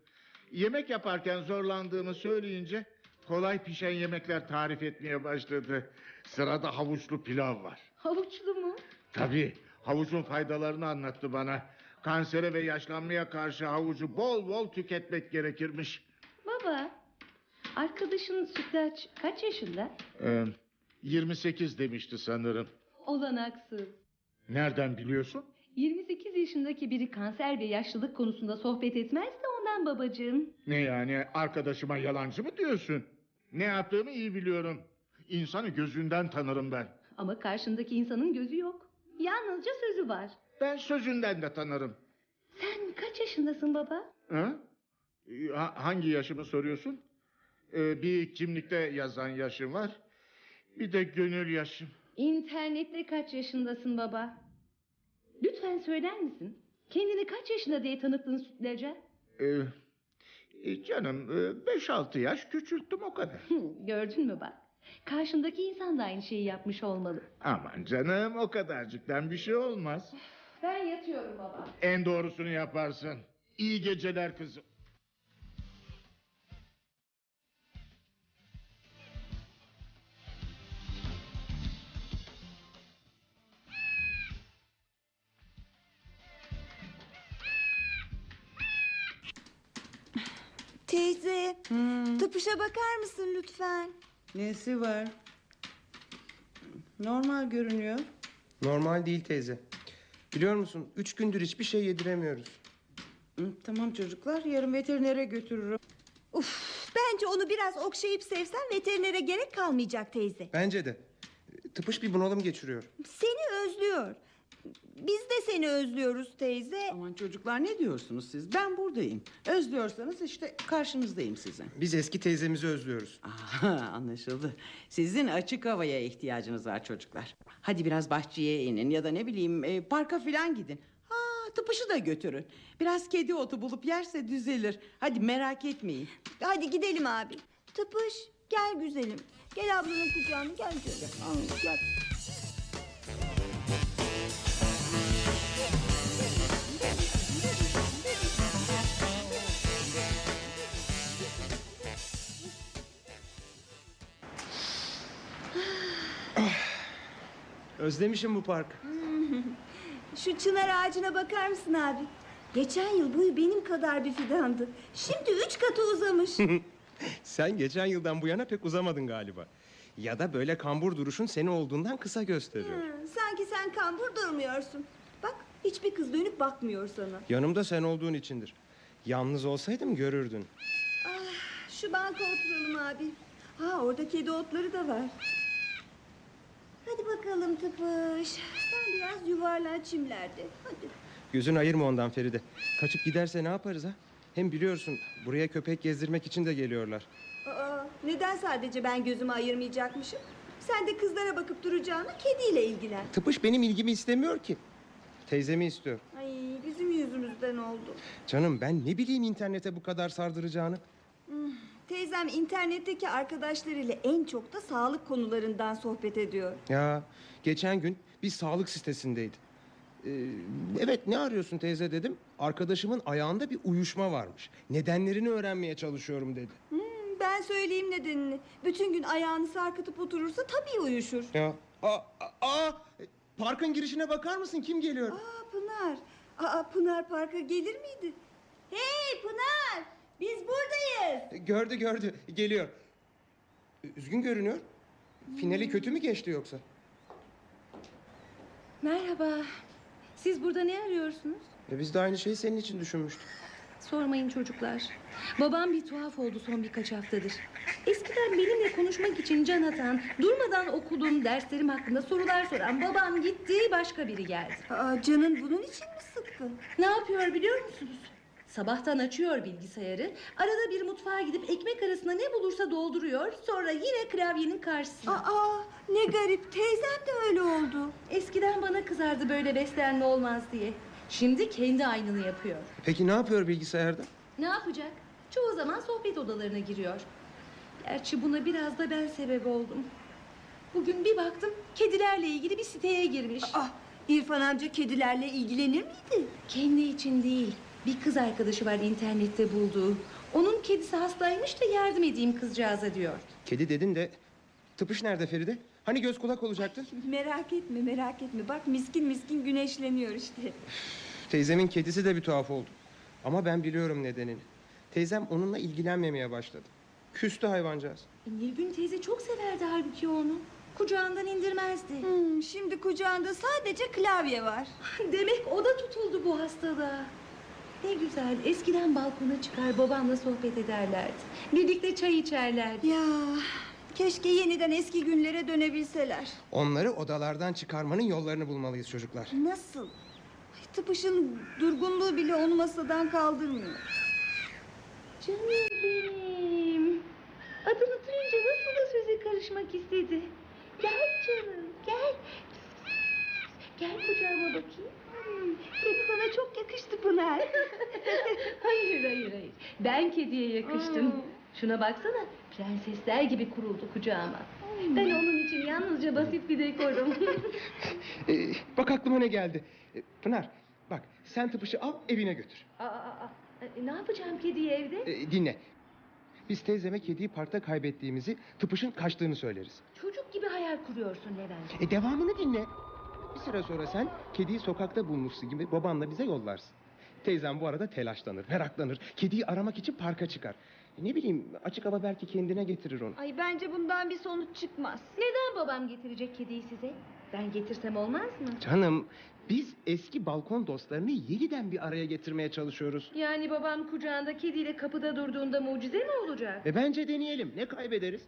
Yemek yaparken zorlandığımı söyleyince kolay pişen yemekler tarif etmeye başladı. Sırada havuçlu pilav var. Havuçlu mu? Tabii havucun faydalarını anlattı bana. Kansere ve yaşlanmaya karşı havucu bol bol tüketmek gerekirmiş. Baba, arkadaşın sütlaç kaç yaşında? Ee, 28 demişti sanırım. Olanaksız. Nereden biliyorsun? 28 yaşındaki biri kanser ve yaşlılık konusunda sohbet etmez de ondan babacığım. Ne yani arkadaşıma yalancı mı diyorsun? Ne yaptığımı iyi biliyorum. İnsanı gözünden tanırım ben. Ama karşındaki insanın gözü yok. Yalnızca sözü var. Ben sözünden de tanırım. Sen kaç yaşındasın baba? Ha? Ha- hangi yaşımı soruyorsun? Ee, bir kimlikte yazan yaşım var. Bir de gönül yaşım. İnternette kaç yaşındasın baba? Lütfen söyler misin? Kendini kaç yaşında diye tanıttın sütlaca? Ee, e, canım 5-6 yaş küçülttüm o kadar. Gördün mü bak? Karşındaki insan da aynı şeyi yapmış olmalı. Aman canım o kadarcıktan bir şey olmaz. Ben yatıyorum baba. En doğrusunu yaparsın. İyi geceler kızım. Teyze, tıpışa bakar mısın lütfen? Nesi var? Normal görünüyor. Normal değil teyze. Biliyor musun üç gündür hiçbir şey yediremiyoruz. Hı, Tamam çocuklar, yarın veterinere götürürüm. Uf, bence onu biraz okşayıp sevsen veterinere gerek kalmayacak teyze. Bence de. Tıpış bir bunalım geçiriyor. Seni özlüyor. Biz de seni özlüyoruz teyze. Aman çocuklar ne diyorsunuz siz? Ben buradayım. Özlüyorsanız işte karşınızdayım sizin. Biz eski teyzemizi özlüyoruz. Aha, anlaşıldı. Sizin açık havaya ihtiyacınız var çocuklar. Hadi biraz bahçeye inin ya da ne bileyim e, parka filan gidin. Ha, tıpışı da götürün. Biraz kedi otu bulup yerse düzelir. Hadi merak etmeyin. Hadi gidelim abi. Tıpış, gel güzelim. Gel ablanın kucağına gel canım. Al, gel. Özlemişim bu parkı. Şu çınar ağacına bakar mısın abi? Geçen yıl boyu benim kadar bir fidandı. Şimdi üç katı uzamış. Sen geçen yıldan bu yana pek uzamadın galiba. Ya da böyle kambur duruşun seni olduğundan kısa gösteriyor. Hı, sanki sen kambur durmuyorsun. Bak hiçbir kız dönüp bakmıyor sana. Yanımda sen olduğun içindir. Yalnız olsaydım görürdün. Şu banka oturalım abi. Ha orada kedi otları da var. Hadi bakalım tıpış. Sen biraz yuvarlan çimlerde. Hadi. Gözün ayırma ondan Feride. Kaçıp giderse ne yaparız ha? Hem biliyorsun buraya köpek gezdirmek için de geliyorlar. Aa, neden sadece ben gözümü ayırmayacakmışım? Sen de kızlara bakıp duracağına kediyle ilgilen. Tıpış benim ilgimi istemiyor ki. Teyzemi istiyor. Ay bizim yüzümüzden oldu. Canım ben ne bileyim internete bu kadar sardıracağını. Teyzem internetteki arkadaşlarıyla en çok da sağlık konularından sohbet ediyor. Ya geçen gün bir sağlık sitesindeydi. Ee, evet ne arıyorsun teyze dedim. Arkadaşımın ayağında bir uyuşma varmış. Nedenlerini öğrenmeye çalışıyorum dedi. Hmm, ben söyleyeyim nedenini. Bütün gün ayağını sarkıtıp oturursa tabii uyuşur. Ya aa, aa, parkın girişine bakar mısın kim geliyor? Aa Pınar. Aa Pınar Park'a gelir miydi? Hey Pınar! Biz buradayız. Gördü gördü geliyor. Üzgün görünüyor. Finali kötü mü geçti yoksa? Merhaba. Siz burada ne arıyorsunuz? E, biz de aynı şeyi senin için düşünmüştük. Sormayın çocuklar. Babam bir tuhaf oldu son birkaç haftadır. Eskiden benimle konuşmak için can atan, durmadan okuduğum derslerim hakkında sorular soran babam gitti, başka biri geldi. Aa, canın bunun için mi sıkkın? Ne yapıyor biliyor musunuz? Sabahtan açıyor bilgisayarı, arada bir mutfağa gidip ekmek arasına ne bulursa dolduruyor, sonra yine klavyenin karşısına. Aa ne garip. Teyzem de öyle oldu. Eskiden bana kızardı böyle beslenme olmaz diye. Şimdi kendi aynını yapıyor. Peki ne yapıyor bilgisayarda? Ne yapacak? Çoğu zaman sohbet odalarına giriyor. Gerçi buna biraz da ben sebep oldum. Bugün bir baktım kedilerle ilgili bir siteye girmiş. Ah İrfan amca kedilerle ilgilenir miydi? Kendi için değil. Bir kız arkadaşı var internette bulduğu. Onun kedisi hastaymış da yardım edeyim kızcağıza diyor. Kedi dedin de tıpış nerede Feride? Hani göz kulak olacaktı? Merak etme merak etme. Bak miskin miskin güneşleniyor işte. Teyzemin kedisi de bir tuhaf oldu. Ama ben biliyorum nedenini. Teyzem onunla ilgilenmemeye başladı. Küstü hayvancağız. E, Nilgün teyze çok severdi halbuki onu. Kucağından indirmezdi. Hmm, şimdi kucağında sadece klavye var. Demek o da tutuldu bu hastalığa. Ne güzel eskiden balkona çıkar babamla sohbet ederlerdi. Birlikte çay içerlerdi. Ya keşke yeniden eski günlere dönebilseler. Onları odalardan çıkarmanın yollarını bulmalıyız çocuklar. Nasıl? Ay, tıpışın durgunluğu bile onu masadan kaldırmıyor. Canım benim. Adını duyunca nasıl da söze karışmak istedi. Gel canım gel. Gel kucağıma bakayım. Hmm, Kedi sana çok yakıştı Pınar. Hayır hayır hayır. Ben kediye yakıştım. Şuna baksana. Prensesler gibi kuruldu kucağıma. Ben onun için yalnızca basit bir dekorum. Ee, bak aklıma ne geldi. Ee, Pınar bak sen tıpışı al evine götür. aa, aa, aa. E, ne yapacağım kediyi evde? Ee, dinle. Biz teyzeme kediyi parkta kaybettiğimizi, tıpışın kaçtığını söyleriz. Çocuk gibi hayal kuruyorsun Levent. E devamını dinle. Bir süre sonra sen kediyi sokakta bulmuşsun gibi babanla bize yollarsın. Teyzem bu arada telaşlanır, meraklanır. Kediyi aramak için parka çıkar. E ne bileyim açık hava belki kendine getirir onu. Ay bence bundan bir sonuç çıkmaz. Neden babam getirecek kediyi size? Ben getirsem olmaz mı? Canım biz eski balkon dostlarını yeniden bir araya getirmeye çalışıyoruz. Yani babam kucağında kediyle kapıda durduğunda mucize mi olacak? E bence deneyelim. Ne kaybederiz?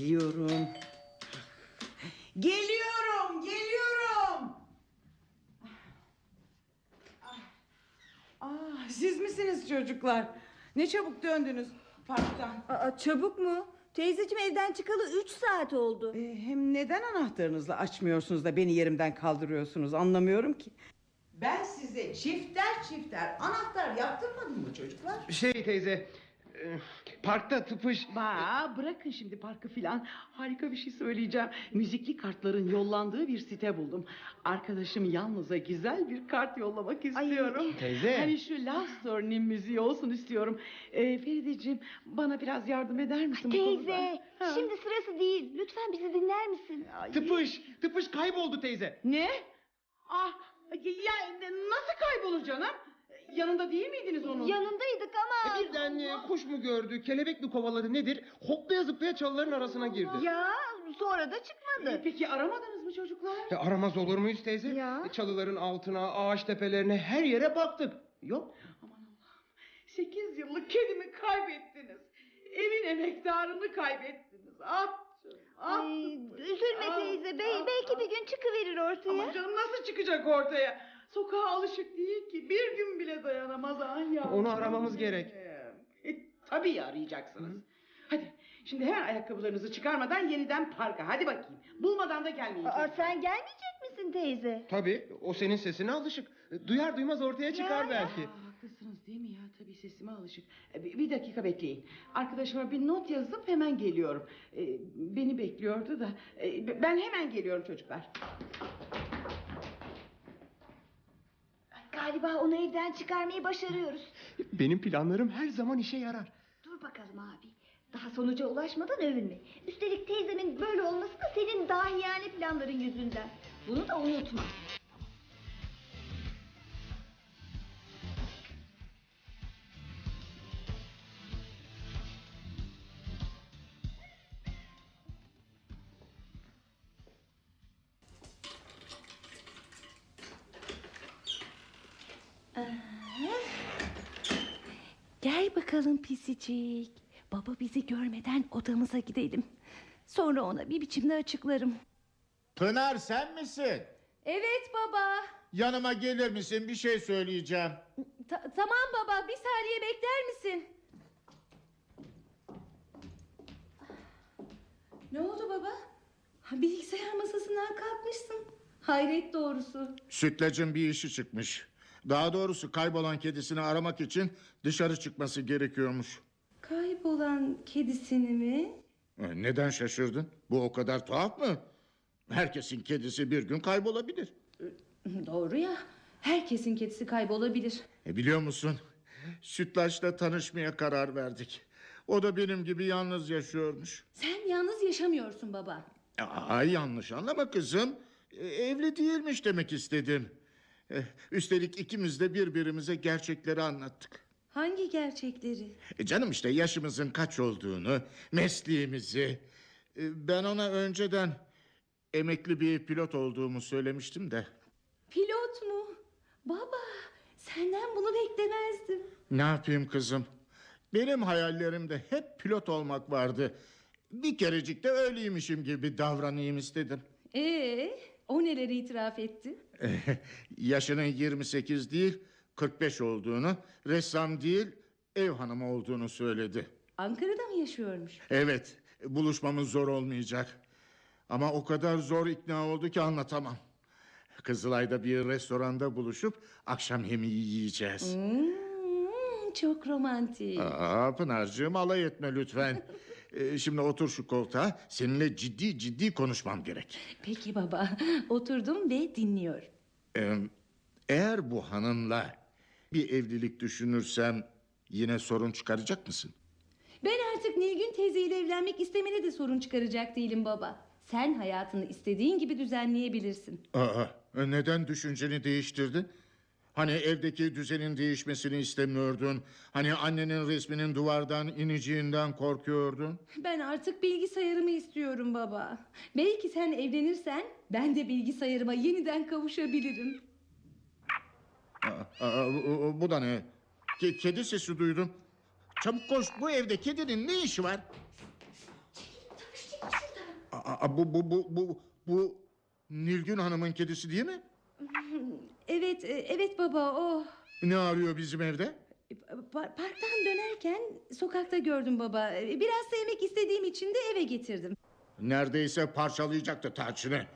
Geliyorum. Geliyorum, geliyorum. Ah, siz misiniz çocuklar? Ne çabuk döndünüz parktan. Aa, çabuk mu? Teyzeciğim evden çıkalı üç saat oldu. Ee, hem neden anahtarınızla açmıyorsunuz da beni yerimden kaldırıyorsunuz anlamıyorum ki. Ben size çifter çifter anahtar yaptırmadım mı çocuklar? Şey teyze, parkta tıpış. Ba bırakın şimdi parkı filan. Harika bir şey söyleyeceğim. Müzikli kartların yollandığı bir site buldum. Arkadaşım yalnız'a güzel bir kart yollamak istiyorum. Teyze. Hani şu Love Story'nin müziği olsun istiyorum. Ee, Ferideciğim bana biraz yardım eder misin bu konuda? Teyze Ha. şimdi sırası değil. Lütfen bizi dinler misin? Ay, Tıpış. Tıpış kayboldu teyze. Ne? Ah ya nasıl kaybolur canım? Yanında değil miydiniz onun? Yanındaydık ama... Birden e, kuş mu gördü, kelebek mi kovaladı nedir? Hoplaya zıplaya çalıların arasına girdi. Ya sonra da çıkmadı. Peki aramadınız mı çocuklar? E, aramaz olur muyuz teyze? Ya. E, Çalıların altına, ağaç tepelerine her yere baktık. Yok. Aman Allah'ım. Sekiz yıllık kedimi kaybettiniz. Evin emektarını kaybettiniz. Ah. Ah. Ay, üzülme Ah, teyze. Bey, ah, belki ah. bir gün çıkıverir ortaya. Ama canım nasıl çıkacak ortaya? Sokağa alışık değil ki. Bir gün bile dayanamaz Anya. Onu aramamız gerek. E, tabii ya, arayacaksınız. Hadi şimdi hemen ayakkabılarınızı çıkarmadan yeniden parka. Hadi bakayım. Bulmadan da gelmeyin. Aa, sen gelmeyecek misin teyze? Tabii o senin sesine alışık. E, Duyar duymaz ortaya çıkar Ya. belki. Aa, haklısınız değil mi ya? Tabii sesime alışık. E, Bir, bir dakika bekleyin. Arkadaşıma bir not yazıp hemen geliyorum. E, beni bekliyordu da. E, ben hemen geliyorum çocuklar. Galiba onu evden çıkarmayı başarıyoruz. Benim planlarım her zaman işe yarar. Dur bakalım abi. Daha sonuca ulaşmadan övünme. Üstelik teyzemin böyle olması da senin dahiyane planların yüzünden. Bunu da unutma. Pisicik. Baba bizi görmeden odamıza gidelim. Sonra ona bir biçimde açıklarım. Pınar sen misin? Evet baba. Yanıma gelir misin? Bir şey söyleyeceğim. Ta- tamam baba bir saniye bekler misin? Ne oldu baba? Bilgisayar masasından kalkmışsın. Hayret doğrusu. Sütlacın bir işi çıkmış. Daha doğrusu kaybolan kedisini aramak için dışarı çıkması gerekiyormuş. Kaybolan kedisini mi? E, Neden şaşırdın? Bu o kadar tuhaf mı? Herkesin kedisi bir gün kaybolabilir. Doğru ya. Herkesin kedisi kaybolabilir. E, biliyor musun? Sütlaç'la tanışmaya karar verdik. O da benim gibi yalnız yaşıyormuş. Sen yalnız yaşamıyorsun baba. Ay yanlış anlama kızım. E, evli değilmiş demek istedim. E, üstelik ikimiz de birbirimize gerçekleri anlattık. Hangi gerçekleri? E, canım işte yaşımızın kaç olduğunu, mesleğimizi. E, ben ona önceden emekli bir pilot olduğumu söylemiştim de. Pilot mu? Baba senden bunu beklemezdim. Ne yapayım kızım? Benim hayallerimde hep pilot olmak vardı. Bir kerecik de öyleymişim gibi davranayım istedim. Ee, o neleri itiraf etti? Yaşının 28 değil 45 olduğunu, ressam değil ev hanımı olduğunu söyledi. Ankara'da mı yaşıyormuş? Evet, buluşmamız zor olmayacak. Ama o kadar zor ikna oldu ki anlatamam. Kızılay'da bir restoranda buluşup akşam yemeği yiyeceğiz. Hmm, çok romantik. Aa, Pınar'cığım alay etme lütfen. Ee, şimdi otur şu koltuğa. Seninle ciddi ciddi konuşmam gerek. Peki baba, oturdum ve dinliyorum. Ee, eğer bu hanımla bir evlilik düşünürsem yine sorun çıkaracak mısın? Ben artık Nilgün teyzeyle evlenmek istemene de sorun çıkaracak değilim baba. Sen hayatını istediğin gibi düzenleyebilirsin. Aa, neden düşünceni değiştirdin? Hani evdeki düzenin değişmesini istemiyordun. Hani annenin resminin duvardan ineceğinden korkuyordun. Ben artık bilgisayarımı istiyorum baba. Belki sen evlenirsen ben de bilgisayarıma yeniden kavuşabilirim. Aa, bu, bu da ne? Ke- kedi sesi duydum. Çabuk koş bu evde kedinin ne işi var? Aa, bu, bu, bu, bu, bu Nilgün Hanım'ın kedisi değil mi? Evet, e, evet baba o. Ne arıyor bizim evde? Pa- Parktan dönerken sokakta gördüm baba. E, Biraz sevmek istediğim için de eve getirdim. Neredeyse parçalayacaktı tarçını.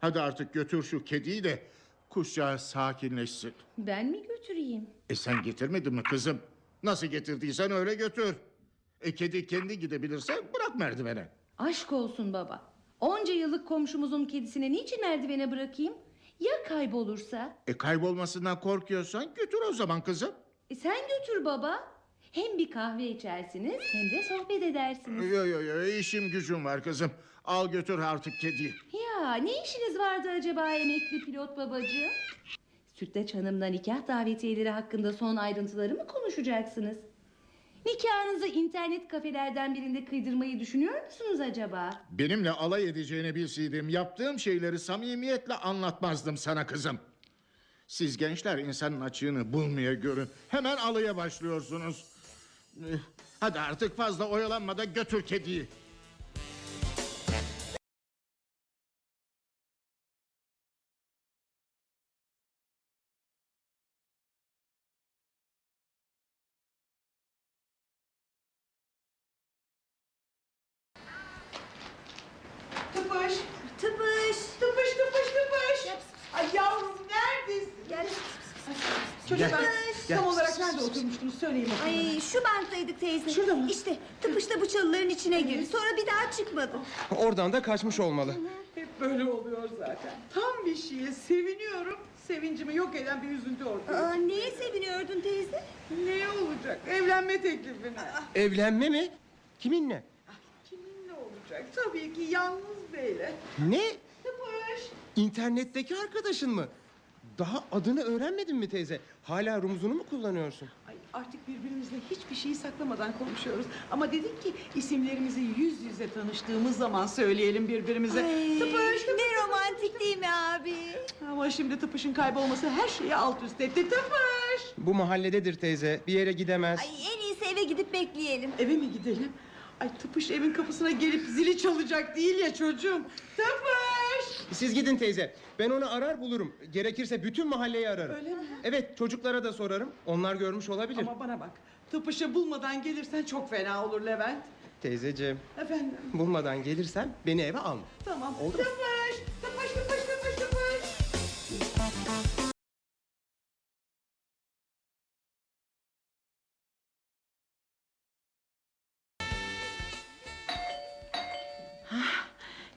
Hadi artık götür şu kediyi de kuşcağı sakinleşsin. Ben mi götüreyim? E sen getirmedin mi kızım? Nasıl getirdiysen öyle götür. E, kedi kendi gidebilirse bırak merdivene. Aşk olsun baba. Onca yıllık komşumuzun kedisine niçin merdivene bırakayım? Ya kaybolursa? E kaybolmasından korkuyorsan götür o zaman kızım. E sen götür baba. Hem bir kahve içersiniz hem de sohbet edersiniz. Yo yo yo işim gücüm var kızım. Al götür artık kediyi. Ya ne işiniz vardı acaba emekli pilot babacığım? Sütlaç Hanım'la nikah davetiyeleri hakkında son ayrıntıları mı konuşacaksınız? Nikahınızı internet kafelerden birinde kıydırmayı düşünüyor musunuz acaba? Benimle alay edeceğini bilseydim yaptığım şeyleri samimiyetle anlatmazdım sana kızım. Siz gençler insanın açığını bulmaya görün. Hemen alaya başlıyorsunuz. Eh, Hadi artık fazla oyalanma da götür kediyi. Çocuklar Gel. tam olarak nerede oturmuştunuz söyleyin bakalım. Ay şu banktaydık teyze. Şurada mı? İşte tıpış da bu çalıların içine girdi. Sonra bir daha çıkmadı. Oradan da kaçmış olmalı. Hep böyle oluyor zaten. Tam bir şeye seviniyorum. Sevincimi yok eden bir üzüntü ortaya. Aa, neye seviniyordun teyze? Ne olacak? Evlenme teklifine. Evlenme mi? Kiminle? Kiminle olacak? Tabii ki yalnız beyle. Ne? Tıpış. İnternetteki arkadaşın mı? Daha adını öğrenmedin mi teyze? Hala rumuzunu mu kullanıyorsun? Ay artık birbirimizle hiçbir şeyi saklamadan konuşuyoruz. Ama dedik ki isimlerimizi yüz yüze tanıştığımız zaman söyleyelim birbirimize. Ay, Tıpış, tıpış. ne romantik değil mi abi? Ama şimdi tıpışın kaybolması her şeyi alt üst etti. Tıpış. Bu mahallededir teyze. Bir yere gidemez. Ay en iyisi eve gidip bekleyelim. Eve mi gidelim? Ay tıpış evin kapısına gelip zili çalacak değil ya çocuğum. Tıpış. Siz gidin teyze. Ben onu arar bulurum. Gerekirse bütün mahalleyi ararım. Öyle mi? Evet çocuklara da sorarım. Onlar görmüş olabilir. Ama bana bak. Tıpışı bulmadan gelirsen çok fena olur Levent. Teyzeciğim Efendim. bulmadan gelirsen beni eve alma. Tamam. Oldu mu? Tıpış. Tıpış tıpış tıpış tıpış. Hah,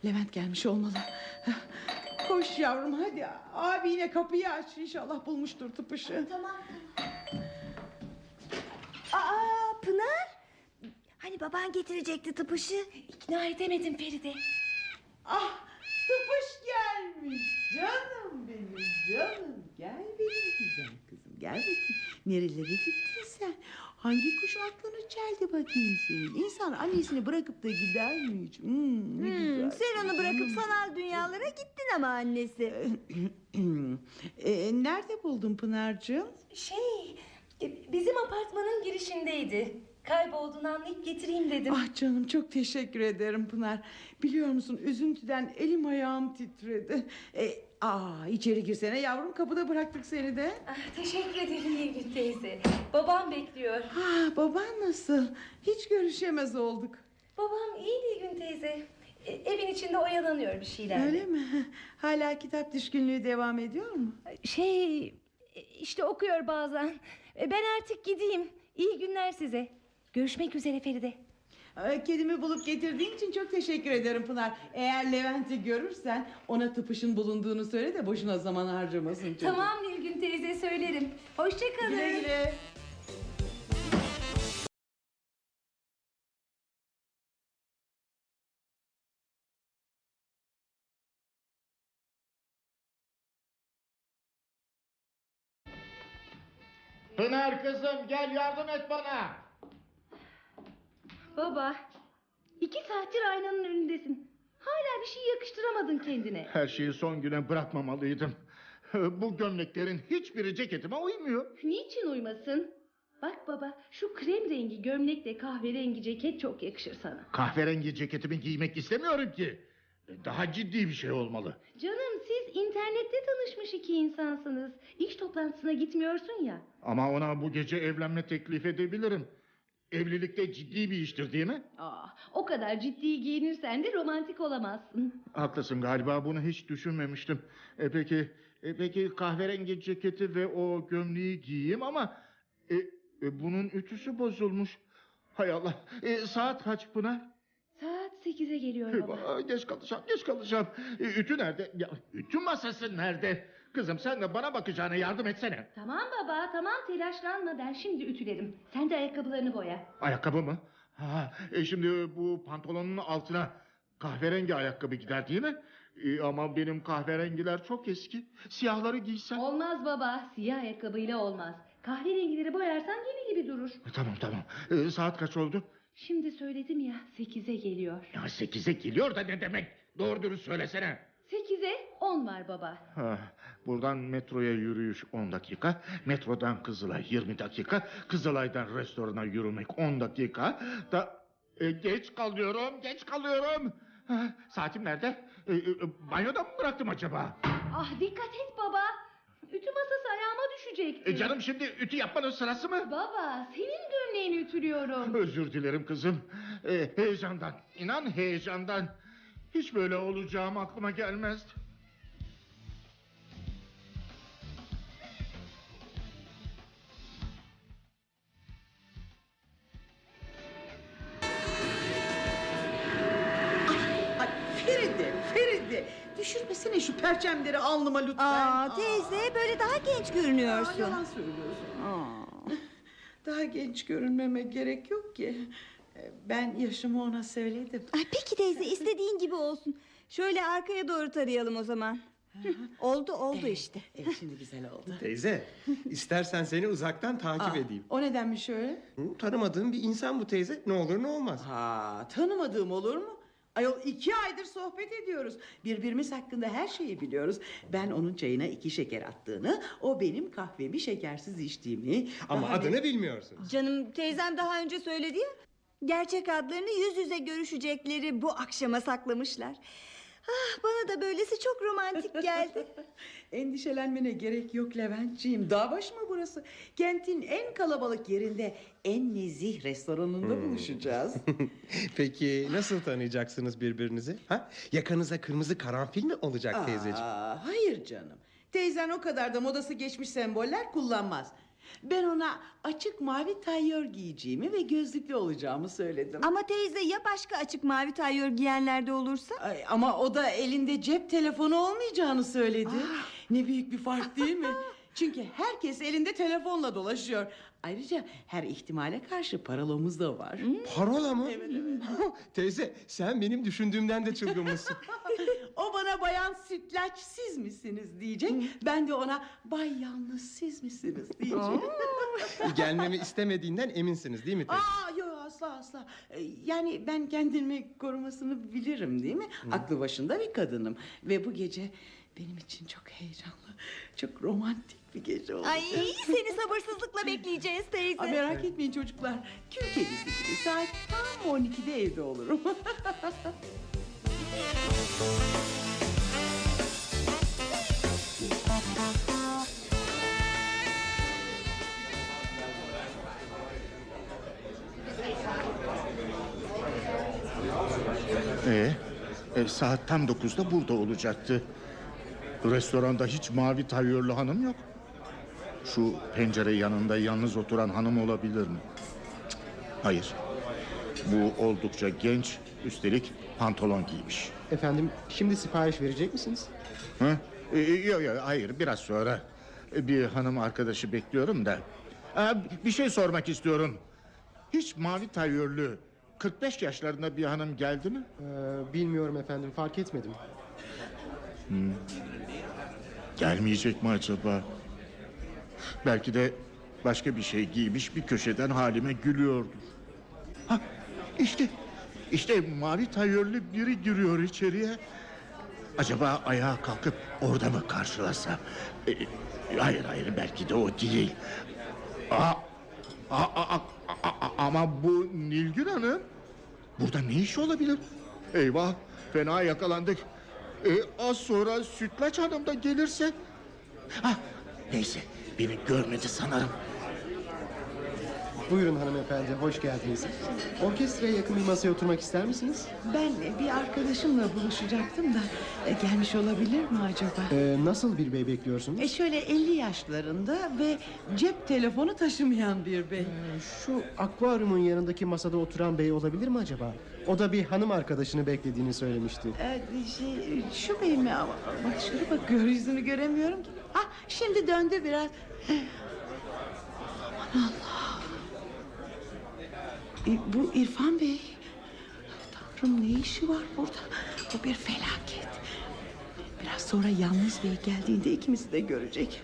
Levent gelmiş olmalı. Koş yavrum hadi. Abi yine kapıyı aç. İnşallah bulmuştur tıpışı. Tamam Aa Pınar. Hani baban getirecekti tıpışı. İkna edemedim Feride. Ah tıpış gelmiş. Canım benim canım. Gel benim güzel kızım. Gel bakayım. Nerelere gittin Hangi kuş aklını çeldi bakayım senin? İnsan annesini bırakıp da gider mi hiç? Hmm, ne Hmm, güzel. sen onu bırakıp sanal dünyalara gittin ama annesi. Ee, nerede buldun Pınar'cığım? Şey, e, bizim apartmanın girişindeydi. Kaybolduğunu anlayıp getireyim dedim. Ah canım çok teşekkür ederim Pınar. Biliyor musun üzüntüden elim ayağım titredi. Ee, aa, içeri girsene yavrum kapıda bıraktık seni de. Ah, teşekkür ederim Nilgün teyze. Babam bekliyor. Ha, baban nasıl? Hiç görüşemez olduk. Babam iyi Nilgün teyze. E, evin içinde oyalanıyor bir şeylerle. Öyle mi? Hala kitap düşkünlüğü devam ediyor mu? Şey, işte okuyor bazen. E, Ben artık gideyim. İyi günler size. Görüşmek üzere Feride. Ay, Kedimi bulup getirdiğin için çok teşekkür ederim Pınar. Eğer Levent'i görürsen ona tıpışın bulunduğunu söyle de boşuna zaman harcamasın çocuğum. Tamam Nilgün teyze söylerim. Hoşçakalın. Güle güle. Pınar kızım gel yardım et bana. Baba, iki saattir aynanın önündesin. Hala bir şey yakıştıramadın kendine. Her şeyi son güne bırakmamalıydım. Bu gömleklerin hiçbiri ceketime uymuyor. Niçin uymasın? Bak baba, şu krem rengi gömlekle kahverengi ceket çok yakışır sana. Kahverengi ceketimi giymek istemiyorum ki. Daha ciddi bir şey olmalı. Canım siz internette tanışmış iki insansınız. İş toplantısına gitmiyorsun ya. Ama ona bu gece evlenme teklif edebilirim. Evlilikte ciddi bir iştir değil mi? Aa, o kadar ciddi giyinirsen de romantik olamazsın. Haklısın galiba bunu hiç düşünmemiştim. E peki, e peki kahverengi ceketi ve o gömleği giyeyim ama e, e, bunun ütüsü bozulmuş. Hay Allah. E, saat kaç Pınar? Saat sekize geliyor baba. Geç kalacağım, geç kalacağım. E, ütü nerede? Ya, ütü masası nerede? Kızım sen de bana bakacağına yardım etsene. Tamam baba tamam telaşlanma ben şimdi ütülerim. Sen de ayakkabılarını boya. Ayakkabı mı? Ha, e şimdi bu pantolonun altına kahverengi ayakkabı gider değil mi? E, ama benim kahverengiler çok eski. Siyahları giysem. Olmaz baba siyah ayakkabıyla olmaz. Kahverengileri boyarsan yeni gibi durur. E, Tamam tamam. E, saat kaç oldu? Şimdi söyledim ya sekize geliyor. Ya sekize geliyor da ne demek? Doğru dürüst söylesene. Sekize on var baba. Ha, buradan metroya yürüyüş 10 dakika. Metrodan Kızılay 20 dakika. Kızılay'dan restorana yürümek 10 dakika. Da e, geç kalıyorum, geç kalıyorum. Ha, saatim nerede? E, e, banyoda mı bıraktım acaba? Ah dikkat et baba. Ütü masası ayağıma düşecekti. E, canım şimdi ütü yapmanın sırası mı? Baba senin gömleğini ütülüyorum. Özür dilerim kızım. E, heyecandan, inan heyecandan. Hiç böyle olacağım aklıma gelmezdi. Düşürmesene şu perçemleri alnıma lütfen. Aa teyze böyle daha genç Aa, görünüyorsun. yalan söylüyorsun. Aa. Daha genç görünmeme gerek yok ki. Ee, Ben yaşımı ona söyledim. Ay peki teyze istediğin gibi olsun. Şöyle arkaya doğru tarayalım o zaman. Hı, oldu oldu işte. Evet şimdi güzel oldu. Teyze, istersen seni uzaktan takip Aa, edeyim. O nedenmiş öyle? Hı, Tanımadığım bir insan bu teyze. Ne olur ne olmaz. Ha, tanımadığım olur mu? Ayol iki aydır sohbet ediyoruz. Birbirimiz hakkında her şeyi biliyoruz. Ben onun çayına iki şeker attığını, o benim kahvemi şekersiz içtiğimi... Ama daha adını ne- bilmiyorsun. Canım teyzem daha önce söyledi ya. Gerçek adlarını yüz yüze görüşecekleri bu akşama saklamışlar. Ah bana da böylesi çok romantik geldi. Endişelenmene gerek yok Leventciğim. Dağ başı mı burası? Kentin en kalabalık yerinde, en nezih restoranında buluşacağız. Peki nasıl tanıyacaksınız birbirinizi? Ha? Yakanıza kırmızı karanfil mi olacak teyzeciğim? Aa, hayır canım. Teyzen o kadar da modası geçmiş semboller kullanmaz. Ben ona açık mavi tayyör giyeceğimi ve gözlüklü olacağımı söyledim. Ama teyze ya başka açık mavi tayyör giyenlerde olursa? Ay, ama o da elinde cep telefonu olmayacağını söyledi. Ne büyük bir fark değil mi? Çünkü herkes elinde telefonla dolaşıyor. Ayrıca her ihtimale karşı paralomuz da var. Parola mı? teyze sen benim düşündüğümden de çılgınmışsın. O bana bayan sütlaç siz misiniz diyecek. Ben de ona bay yalnız siz misiniz diyeceğim. Gelmemi istemediğinden eminsiniz değil mi teyze? Aa yok asla asla. Ee, Yani ben kendimi korumasını bilirim değil mi? Aklı başında bir kadınım. Ve bu gece benim için çok heyecanlı, çok romantik bir gece olacak. Ay seni sabırsızlıkla bekleyeceğiz teyze. Aa, merak etmeyin çocuklar. Kül kedisi gibi saat tam 12'de evde olurum. Ee, e, saat tam dokuzda burada olacaktı. Restoranda hiç mavi tayyörlü hanım yok. Şu pencere yanında yalnız oturan hanım olabilir mi? Cık, Hayır. Bu oldukça genç, üstelik pantolon giymiş. Efendim şimdi sipariş verecek misiniz? Hı? Ee, Yok yok hayır biraz sonra. Ee, Bir hanım arkadaşı bekliyorum da. Aa, bir şey sormak istiyorum. Hiç mavi tayyörlü 45 yaşlarında bir hanım geldi mi? Ee, bilmiyorum efendim fark etmedim. Gelmeyecek mi acaba? Belki de başka bir şey giymiş bir köşeden halime gülüyordur. Ha işte işte mavi tayyörlü biri giriyor içeriye. Acaba ayağa kalkıp orada mı karşılasa? Ee, hayır hayır belki de o değil. Aa, aa, aa, aa, ama bu Nilgün Hanım burada ne iş olabilir? Eyvah fena yakalandık. Ee, az sonra Sütlaç Hanım da gelirse... Ah, neyse beni görmedi sanırım. Buyurun hanımefendi, hoş geldiniz. Orkestraya yakın bir masaya oturmak ister misiniz? Ben bir arkadaşımla buluşacaktım da e, gelmiş olabilir mi acaba? Ee, nasıl bir bey bekliyorsunuz? E şöyle 50 yaşlarında ve cep telefonu taşımayan bir bey. Şu akvaryumun yanındaki masada oturan bey olabilir mi acaba? O da bir hanım arkadaşını beklediğini söylemişti. Ee, şey, şu bey mi? Bak şöyle bakıyor yüzünü göremiyorum ki. Ah şimdi döndü biraz. Aman Allah. E, bu İrfan Bey. Tanrım ne işi var burada? Bu bir felaket. Biraz sonra yalnız bey geldiğinde ikimizi de görecek.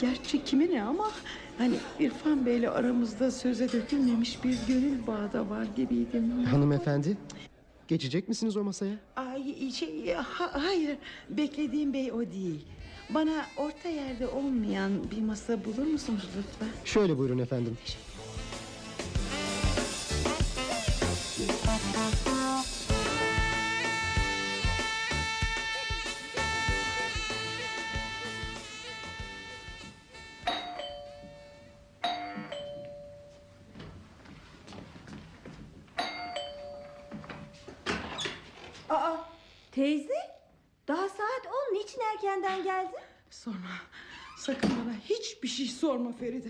Gerçi kime ne ama... Hani İrfan Bey'le aramızda söze dökülmemiş bir gönül bağı da var gibiydim. Hanımefendi, geçecek misiniz o masaya? Ay şey ha- hayır beklediğim bey o değil. Bana orta yerde olmayan bir masa bulur musunuz lütfen? Şöyle buyurun efendim. Aa erkenden geldin? Sorma. Sakın bana hiçbir şey sorma Feride.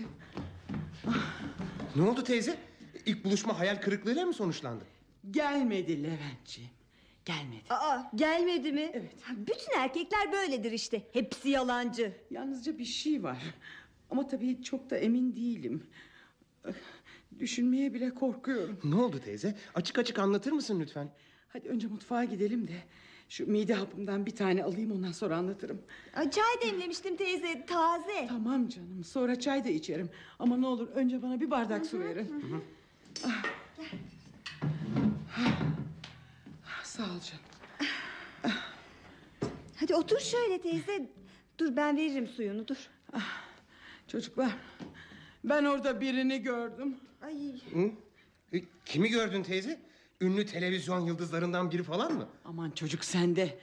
Ne oldu teyze? İlk buluşma hayal kırıklığıyla mı sonuçlandı? Gelmedi Leventciğim. Gelmedi. Aa gelmedi mi? Evet. Bütün erkekler böyledir işte. Hepsi yalancı. Yalnızca bir şey var. Ama tabii çok da emin değilim. Düşünmeye bile korkuyorum. Ne oldu teyze? Açık açık anlatır mısın lütfen? Hadi önce mutfağa gidelim de şu mide hapımdan bir tane alayım ondan sonra anlatırım. Aa, Çay demlemiştim teyze taze. Tamam canım sonra çay da içerim. Ama ne olur önce bana bir bardak su verin. Ah. Ah, Sağ ol canım. Hadi otur şöyle teyze. Dur ben veririm suyunu dur. Çocuklar ben orada birini gördüm. Ay Hı? E, Kimi gördün teyze? Ünlü televizyon yıldızlarından biri falan mı? Aman çocuk sende.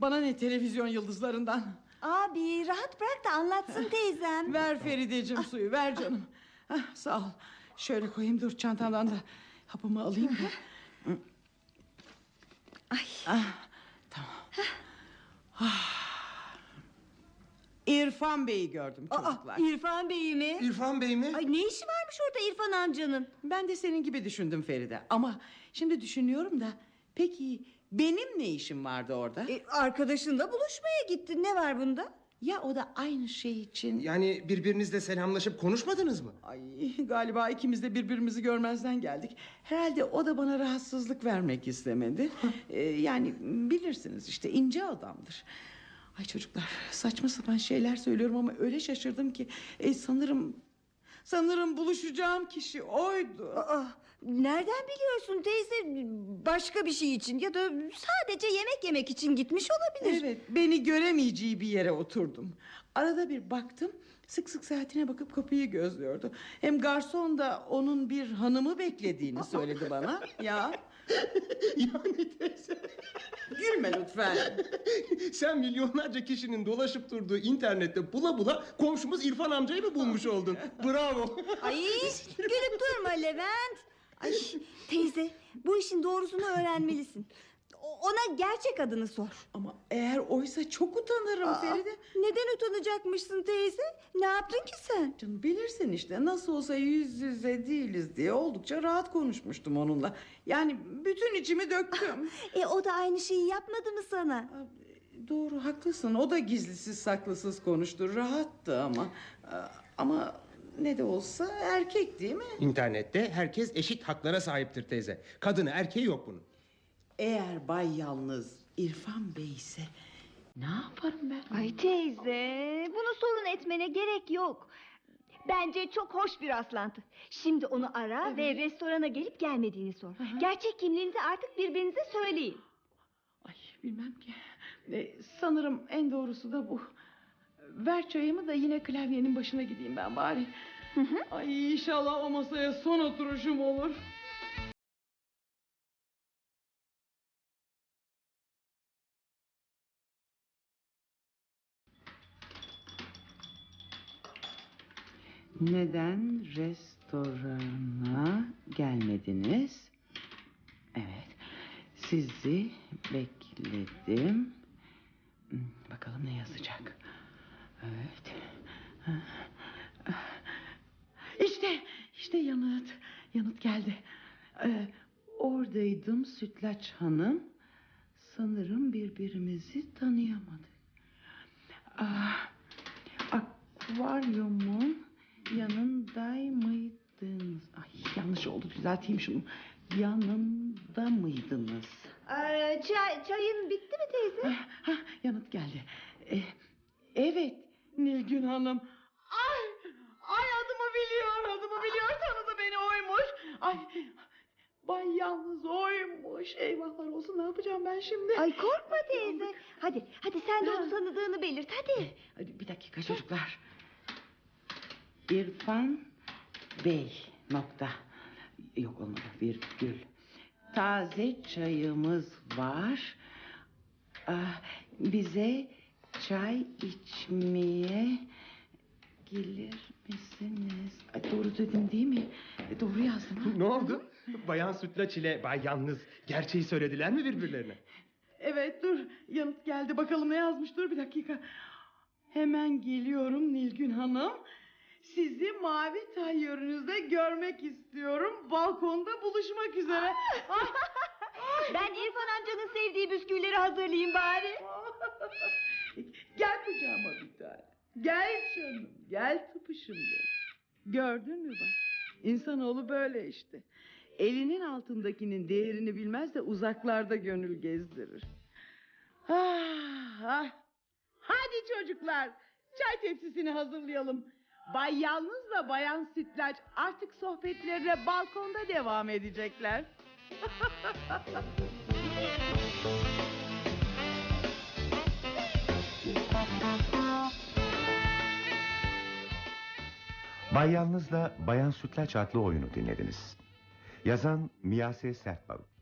Bana ne televizyon yıldızlarından. abi rahat bırak da anlatsın teyzem. Ver Ferideciğim suyu ver canım. Hah, sağ ol. Şöyle koyayım dur çantamdan da hapımı alayım da. Ay. Ah, tamam. Ah. İrfan Bey'i gördüm çocuklar. Aa, İrfan Bey mi? İrfan Bey mi? Ay ne işi varmış orada İrfan amcanın? Ben de senin gibi düşündüm Feride. Ama şimdi düşünüyorum da peki benim ne işim vardı orada? E, arkadaşınla buluşmaya gitti. Ne var bunda? Ya o da aynı şey için... Yani birbirinizle selamlaşıp konuşmadınız mı? Ay galiba ikimiz de birbirimizi görmezden geldik. Herhalde o da bana rahatsızlık vermek istemedi. Ee, yani bilirsiniz işte ince adamdır. Ay çocuklar saçma sapan şeyler söylüyorum ama öyle şaşırdım ki e, sanırım sanırım buluşacağım kişi oydu. Aa, nereden biliyorsun teyze? Başka bir şey için ya da sadece yemek yemek için gitmiş olabilir. Evet beni göremeyeceği bir yere oturdum. Arada bir baktım sık sık saatine bakıp kapıyı gözlüyordu. Hem garson da onun bir hanımı beklediğini söyledi bana. Ya yani teyze gülme lütfen. sen milyonlarca kişinin dolaşıp durduğu internette bula bula komşumuz İrfan amcayı mı bulmuş oldun? Bravo. Ay gülüp durma Levent. Ay teyze bu işin doğrusunu öğrenmelisin. O- Ona gerçek adını sor. Ama eğer oysa çok utanırım Aa, Feride. Neden utanacakmışsın teyze? Ne yaptın ki sen? Canım bilirsin işte nasıl olsa yüz yüze değiliz diye oldukça rahat konuşmuştum onunla. Yani bütün içimi döktüm. E o da aynı şeyi yapmadı mı sana? Aa, Doğru haklısın o da gizlisiz saklısız konuştu rahattı ama. Aa, Ama ne de olsa erkek değil mi? İnternette herkes eşit haklara sahiptir teyze. Kadını erkeği yok bunun. Eğer Bay Yalnız İrfan Bey ise ne yaparım ben? Ay teyze bunu sorun etmene gerek yok. Bence çok hoş bir rastlantı. Şimdi onu ara ve restorana gelip gelmediğini sor. Gerçek kimliğinizi artık birbirinize söyleyin. Ay bilmem ki. E, sanırım en doğrusu da bu. Ver çayımı da yine klavyenin başına gideyim ben bari. Ay inşallah o masaya son oturuşum olur. Neden rest restorana gelmediniz. Evet. Sizi bekledim. Hmm, Bakalım ne yazacak. Evet. İşte, işte yanıt. Yanıt geldi. Ee, oradaydım Sütlaç Hanım. Sanırım birbirimizi tanıyamadık. Ah, akvaryumun yanındaymışdınız. Ay yanlış oldu düzelteyim şunu. Yanında mıydınız? Ee, çay, çayın bitti mi teyze? Ah, ah, yanıt geldi. Eh, evet Nilgün Hanım. Ay, ay adımı biliyor, adımı biliyor. Tanıdı beni oymuş. Ay, Bay yalnız oymuş. Eyvahlar olsun ne yapacağım ben şimdi? Ay korkma teyze. Hadi hadi sen de onu tanıdığını belirt hadi. Hadi bir dakika çocuklar. İrfan Bey nokta. Yok olmadı virgül. Taze çayımız var. Ah, bize çay içmeye gelir misiniz? Ay, doğru dedim değil mi? E, Doğru yazdım. ha? Ne oldu? Bayan Sütlaç ile Bay Yalnız gerçeği söylediler mi birbirlerine? Evet dur yanıt geldi bakalım ne yazmış dur bir dakika. Hemen geliyorum Nilgün Hanım. Sizi mavi tayyörünüzde görmek istiyorum. Balkonda buluşmak üzere. Ben İrfan amcanın sevdiği bisküvileri hazırlayayım bari. gel kucağıma bir tane. Gel canım gel tıpışım benim. Gördün mü bak. İnsanoğlu böyle işte. Elinin altındakinin değerini bilmez de uzaklarda gönül gezdirir. Ah, ah. Hadi çocuklar çay tepsisini hazırlayalım. Bay Yalnız'la Bayan Sütlaç artık sohbetlerine balkonda devam edecekler. Bay Yalnız'la Bayan Sütlaç adlı oyunu dinlediniz. Yazan Miyase Sertbalık.